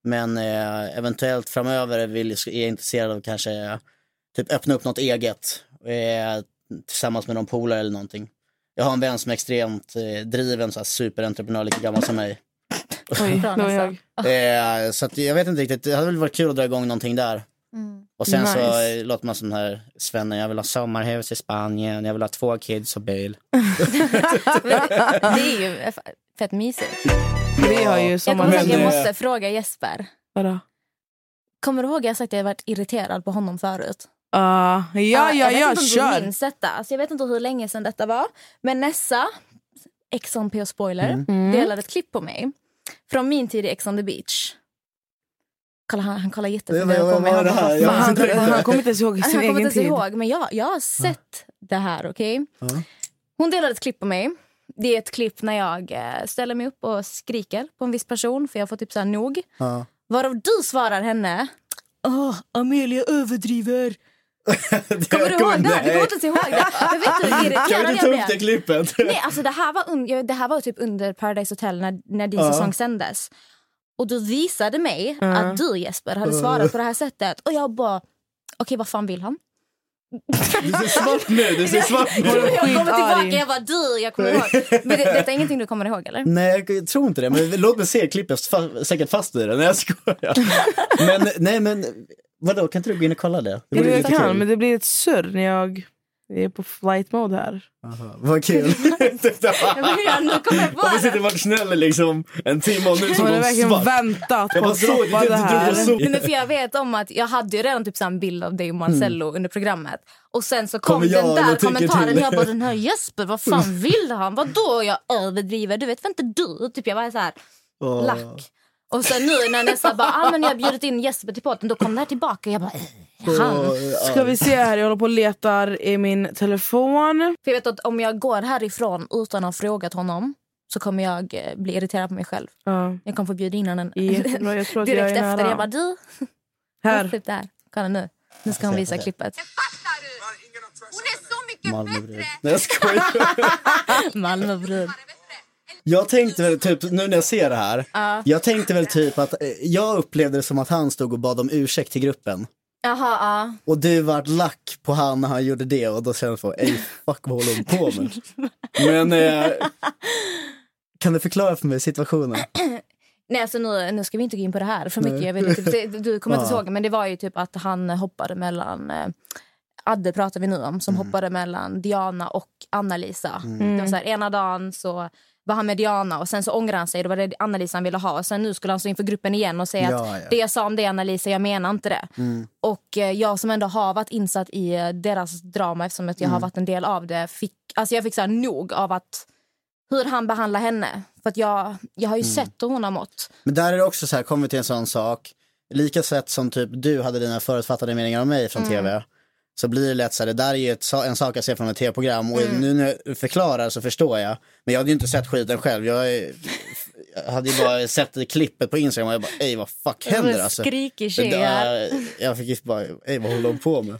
Men eh, eventuellt framöver vill, är jag intresserad av kanske typ öppna upp något eget eh, tillsammans med någon polare eller någonting. Jag har en vän som är extremt eh, driven, så här superentreprenör, lika gammal som mig. Oj, jag. Eh, så att jag vet inte riktigt, det hade väl varit kul att dra igång någonting där. Mm. Och sen så Nice. eh, låter man som den här svennen, jag vill ha sommarhus i Spanien, jag vill ha två kids och bil. Det är ju fett mysigt. Vi har ju Jag ihåg sommarhus. jag eh, måste fråga Jesper. Vadå? Kommer du ihåg att jag sagt att jag varit irriterad på honom förut? Ja, ja, jag vet ja, inte om kör. du minns detta. Alltså, jag vet inte hur länge sedan detta var. Men Nessa, Ex on P Spoiler, Mm. delade ett klipp på mig. Från min tid i Ex on the beach. Kolla, han, han kollar jätteförvirrad på mig. Han bara, här? "Vad Jag Men han, tänkte- han kommer inte ens ihåg Han sin kommer inte egen tid. ihåg, men jag, jag har sett det här. okej? Ja. Hon delade ett klipp på mig. Det är ett klipp när jag eh, ställer mig upp och skriker på en viss person för jag får typ så här nog. Ja. Varav du svarar henne. Åh, Amelia överdriver. Kommer du ihåg det? Du kommer inte ens ihåg det? Jag vet inte hur irriterad jag blev. klippet? Nej, alltså det här var, un- jag- det här var typ under Paradise Hotel när, när din Ja. säsong sändes. Och du visade mig Ja. att du Jesper hade svarat på det här sättet. Och jag bara, okej vad fan vill han? Du ser svart nu, du ser svart Jag kommer tillbaka, jag bara du, jag kommer ihåg. Men det, detta är ingenting du kommer ihåg eller? Nej, jag tror inte det. Men låt mig se klippet, säkert fast i det. Nej, jag skojar. Men nej, men vadå, kan inte du gå in och kolla det? Det Jo, jag kan, kul. men det blir ett surr när jag är på flight mode här. Aha, vad kul. Ja, nu kommer jag på Och vi det. sitter och varit snälla liksom en timme och nu har hon verkligen svart. väntat Jag på att det, droppa det här. Nej, men för jag vet om att jag hade ju redan typ så en bild av dig och Marcello under programmet. Och sen så kom jag den där kommentaren. Jag bara den här Jesper, vad fan vill han? Vadå jag överdriver? Du vet väl inte du? Typ jag var så här Åh. lack. Och sen nu när Nessa bara, ah, men jag har bjudit in Jesper till podden, då kom det här tillbaka. Jag bara, han. Ska vi se här, jag håller på och letar i min telefon. För jag vet att om jag går härifrån utan att ha frågat honom så kommer jag eh, bli irriterad på mig själv. Ja, Jag kommer få bjuda in honom jättebra. Jag tror jag direkt är efter. nära. Jag bara, du, Här. typ där. Kolla nu. Nu ska hon visa klippet. Hon är så mycket bättre! Nej, jag skojar. Malmöbrud. Jag tänkte väl typ, nu när jag ser det här, jag tänkte väl typ att, eh, jag upplevde det som att han stod och bad om ursäkt till gruppen. Jaha, ja. Och du vart lack på han när han gjorde det och då kände jag så, ej fuck vad håller hon på med? Men eh, kan du förklara för mig situationen? Nej, alltså nu, nu ska vi inte gå in på det här för mycket. Nej. Jag vet det, du kommer inte ihåg, men det var ju typ att han hoppade mellan... Eh, Adde pratar vi nu om, som hoppade mellan Diana och Anna-Lisa. Det var så här, ena dagen så var han med Diana och sen så ångrade han sig. Då var det Anna-Lisa ville ha. Och sen nu skulle han stå inför gruppen igen och säga Ja, att ja. det jag sa om det Anna-Lisa, jag menar inte det. Och eh, jag som ändå har varit insatt i eh, deras drama eftersom att jag har varit en del av det. Fick, alltså jag fick så här nog av att hur han behandlar henne. För att jag, jag har ju sett hur hon har mått. Men där är det också så här, kommer vi till en sån sak, lika sätt som typ du hade dina förutfattade meningar om mig från Mm. tv, så blir det lätt så här, det där är ju ett, en sak jag ser från ett tv-program och Mm. nu när du förklarar så förstår jag. Men jag hade ju inte sett skiten själv, jag, jag hade ju bara sett det klippet på Instagram och jag bara, ej vad fuck händer alltså? Skrikig tjej där, jag fick ju bara, ej vad håller de på med?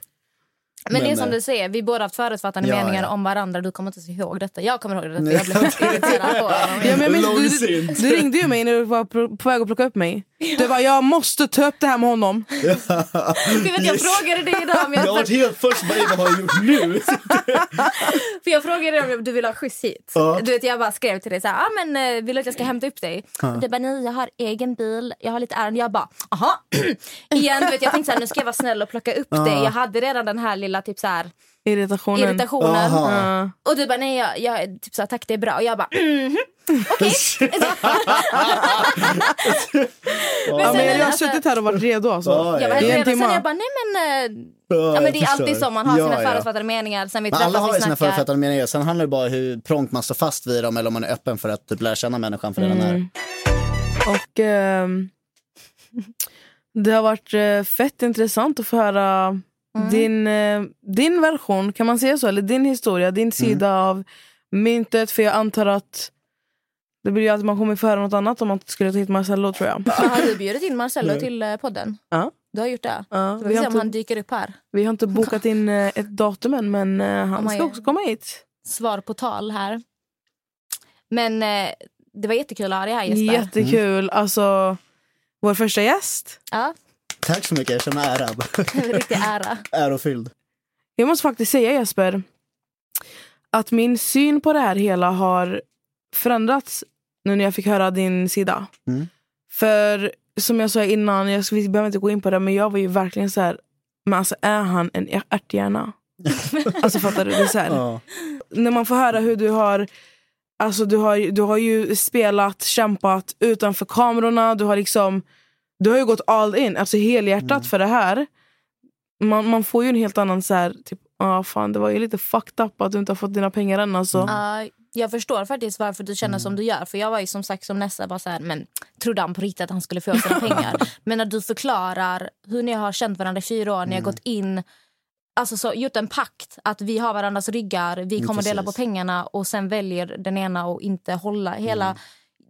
Men, det är Men, som eh, du säger, vi båda har haft förutfattande Ja, meningar ja. om varandra. Du kommer inte ihåg detta. Jag kommer ihåg det. Jag blev irriterad på honom. Ja, men minns, du, Långsint. du ringde ju mig när du var på, väg att plocka upp mig. Du bara, jag måste ta upp det här med honom. Jag, vet, jag frågade dig idag om Jag har jag, varit helt först, vad har jag gjort nu? för jag frågade dig om du vill ha skjuts hit. Ja. Du vet, jag bara skrev till dig så här, ah, men, eh, vill du att jag ska hämta upp dig? Och du bara, nej jag har egen bil, jag har lite ärenden. Jag bara, aha. Igen, du vet, jag tänkte så här, nu ska jag vara snäll och plocka upp dig. Jag hade redan den här lilla typ så här, Irritationen. irritationen. Aha. Ja. Och du bara, nej jag, jag typ så här, tack det är bra. Och jag bara, mhm. Okej. Ja, men jag har alltså- suttit här och varit redo. Alltså. Ja, Jag var ja. helt redo. Sen jag bara, nej men... eh, Ja, Ja, men det är alltid så, man har Ja, sina ja. förutfattade meningar. Sen vi Men alla har vi sina förutfattade meningar, sen handlar det bara hur prångt man står fast vid dem eller om man är öppen för att typ lära känna människan för den är. Och ehm, Det har varit eh, fett intressant att få höra din, eh, din version, kan man säga så? Eller din historia, din sida av myntet. För jag antar att det blir ju att man kommer få höra något annat om man skulle ta hit Marcello tror jag. Har du bjudit in Marcello till eh, podden? Ja. Du har gjort det? Ja, vi vi, se om han dyker upp här. vi har inte bokat in eh, ett datum än men han ska också komma hit. Svar på tal här. Men det var jättekul att ha dig här Jesper. Jättekul. Alltså, vår första gäst. Ja, Tack så mycket, jag känner mig ärad. riktig ära. Ärofylld. Jag måste faktiskt säga Jesper att min syn på det här hela har förändrats nu när jag fick höra din sida. Mm. För som jag sa innan, jag vi behöver inte gå in på det, men jag var ju verkligen så här, men alltså är han en ärthjärna? alltså fattar du? Det så här, Ja. när man får höra hur du har Alltså du har, du har ju spelat, kämpat utanför kamerorna. Du har liksom Du har ju gått all in, alltså helhjärtat för det här. Man, man får ju en helt annan så här, typ, ah, fan det var ju lite fucked up att du inte har fått dina pengar än alltså. Ja, jag förstår faktiskt varför du känner som du gör. För Jag var ju som sagt som Nessa bara så här, men trodde han på riktigt att han skulle få sina pengar? Men när du förklarar hur ni har känt varandra i fyra år, ni har gått in Alltså så, gjort en pakt att vi har varandras ryggar, vi kommer dela på precis. pengarna och sen väljer den ena att inte hålla hela...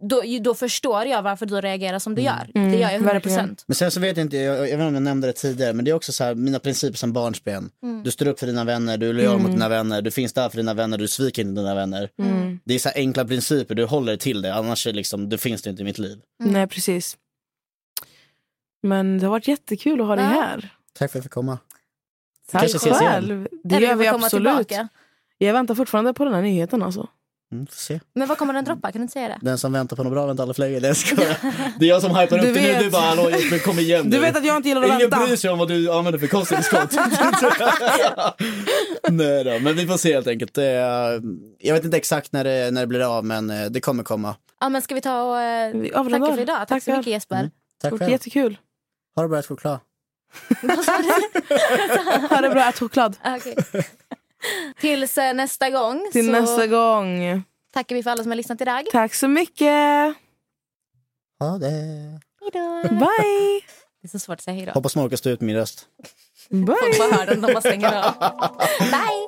Då, då förstår jag varför du reagerar som du gör. Det gör jag 100 verkligen. procent. Men sen så vet jag inte, jag, jag vet inte om jag nämnde det tidigare, men det är också så här, mina principer som barnsben. Du står upp för dina vänner, du är lojal mot dina vänner, du finns där för dina vänner, du sviker inte dina vänner. Det är så här enkla principer, du håller till det, annars är liksom, det finns det inte i mitt liv. Nej precis. Men det har varit jättekul att ha dig här. Tack för att jag fick komma. Tack kanske ses igen. själv. Det gör du vi absolut. tillbaka. Jag väntar fortfarande på den här nyheten alltså. Mm, se. Men vad kommer den droppa? Kan du inte säga det? Den som väntar på något bra väntar aldrig för länge. Det, är jag som hypar upp Du det nu, du bara hallå Jesper kom igen Du nu. vet att jag inte gillar att Ingen vänta. bryr sig om vad du använder för kosttillskott. Nej då, men vi får se helt enkelt. Jag vet inte exakt när det, när det blir av men eh, det kommer komma. Ja, men ska vi ta och eh, tacka för idag? Tack så Tackar. mycket Jesper. Tack Gjort själv. jättekul. Ha det bra, ät choklad. Ha det bra, ät choklad. Okej. Tills eh, nästa gång Till så nästa gång. tackar vi för alla som har lyssnat idag. Tack så mycket. Ha det. Hejdå. Bye. Det är så svårt att säga hejdå. Hoppas man orkar stå ut med min röst. Bye. Folk bara hör den, de bara stänger av. Bye!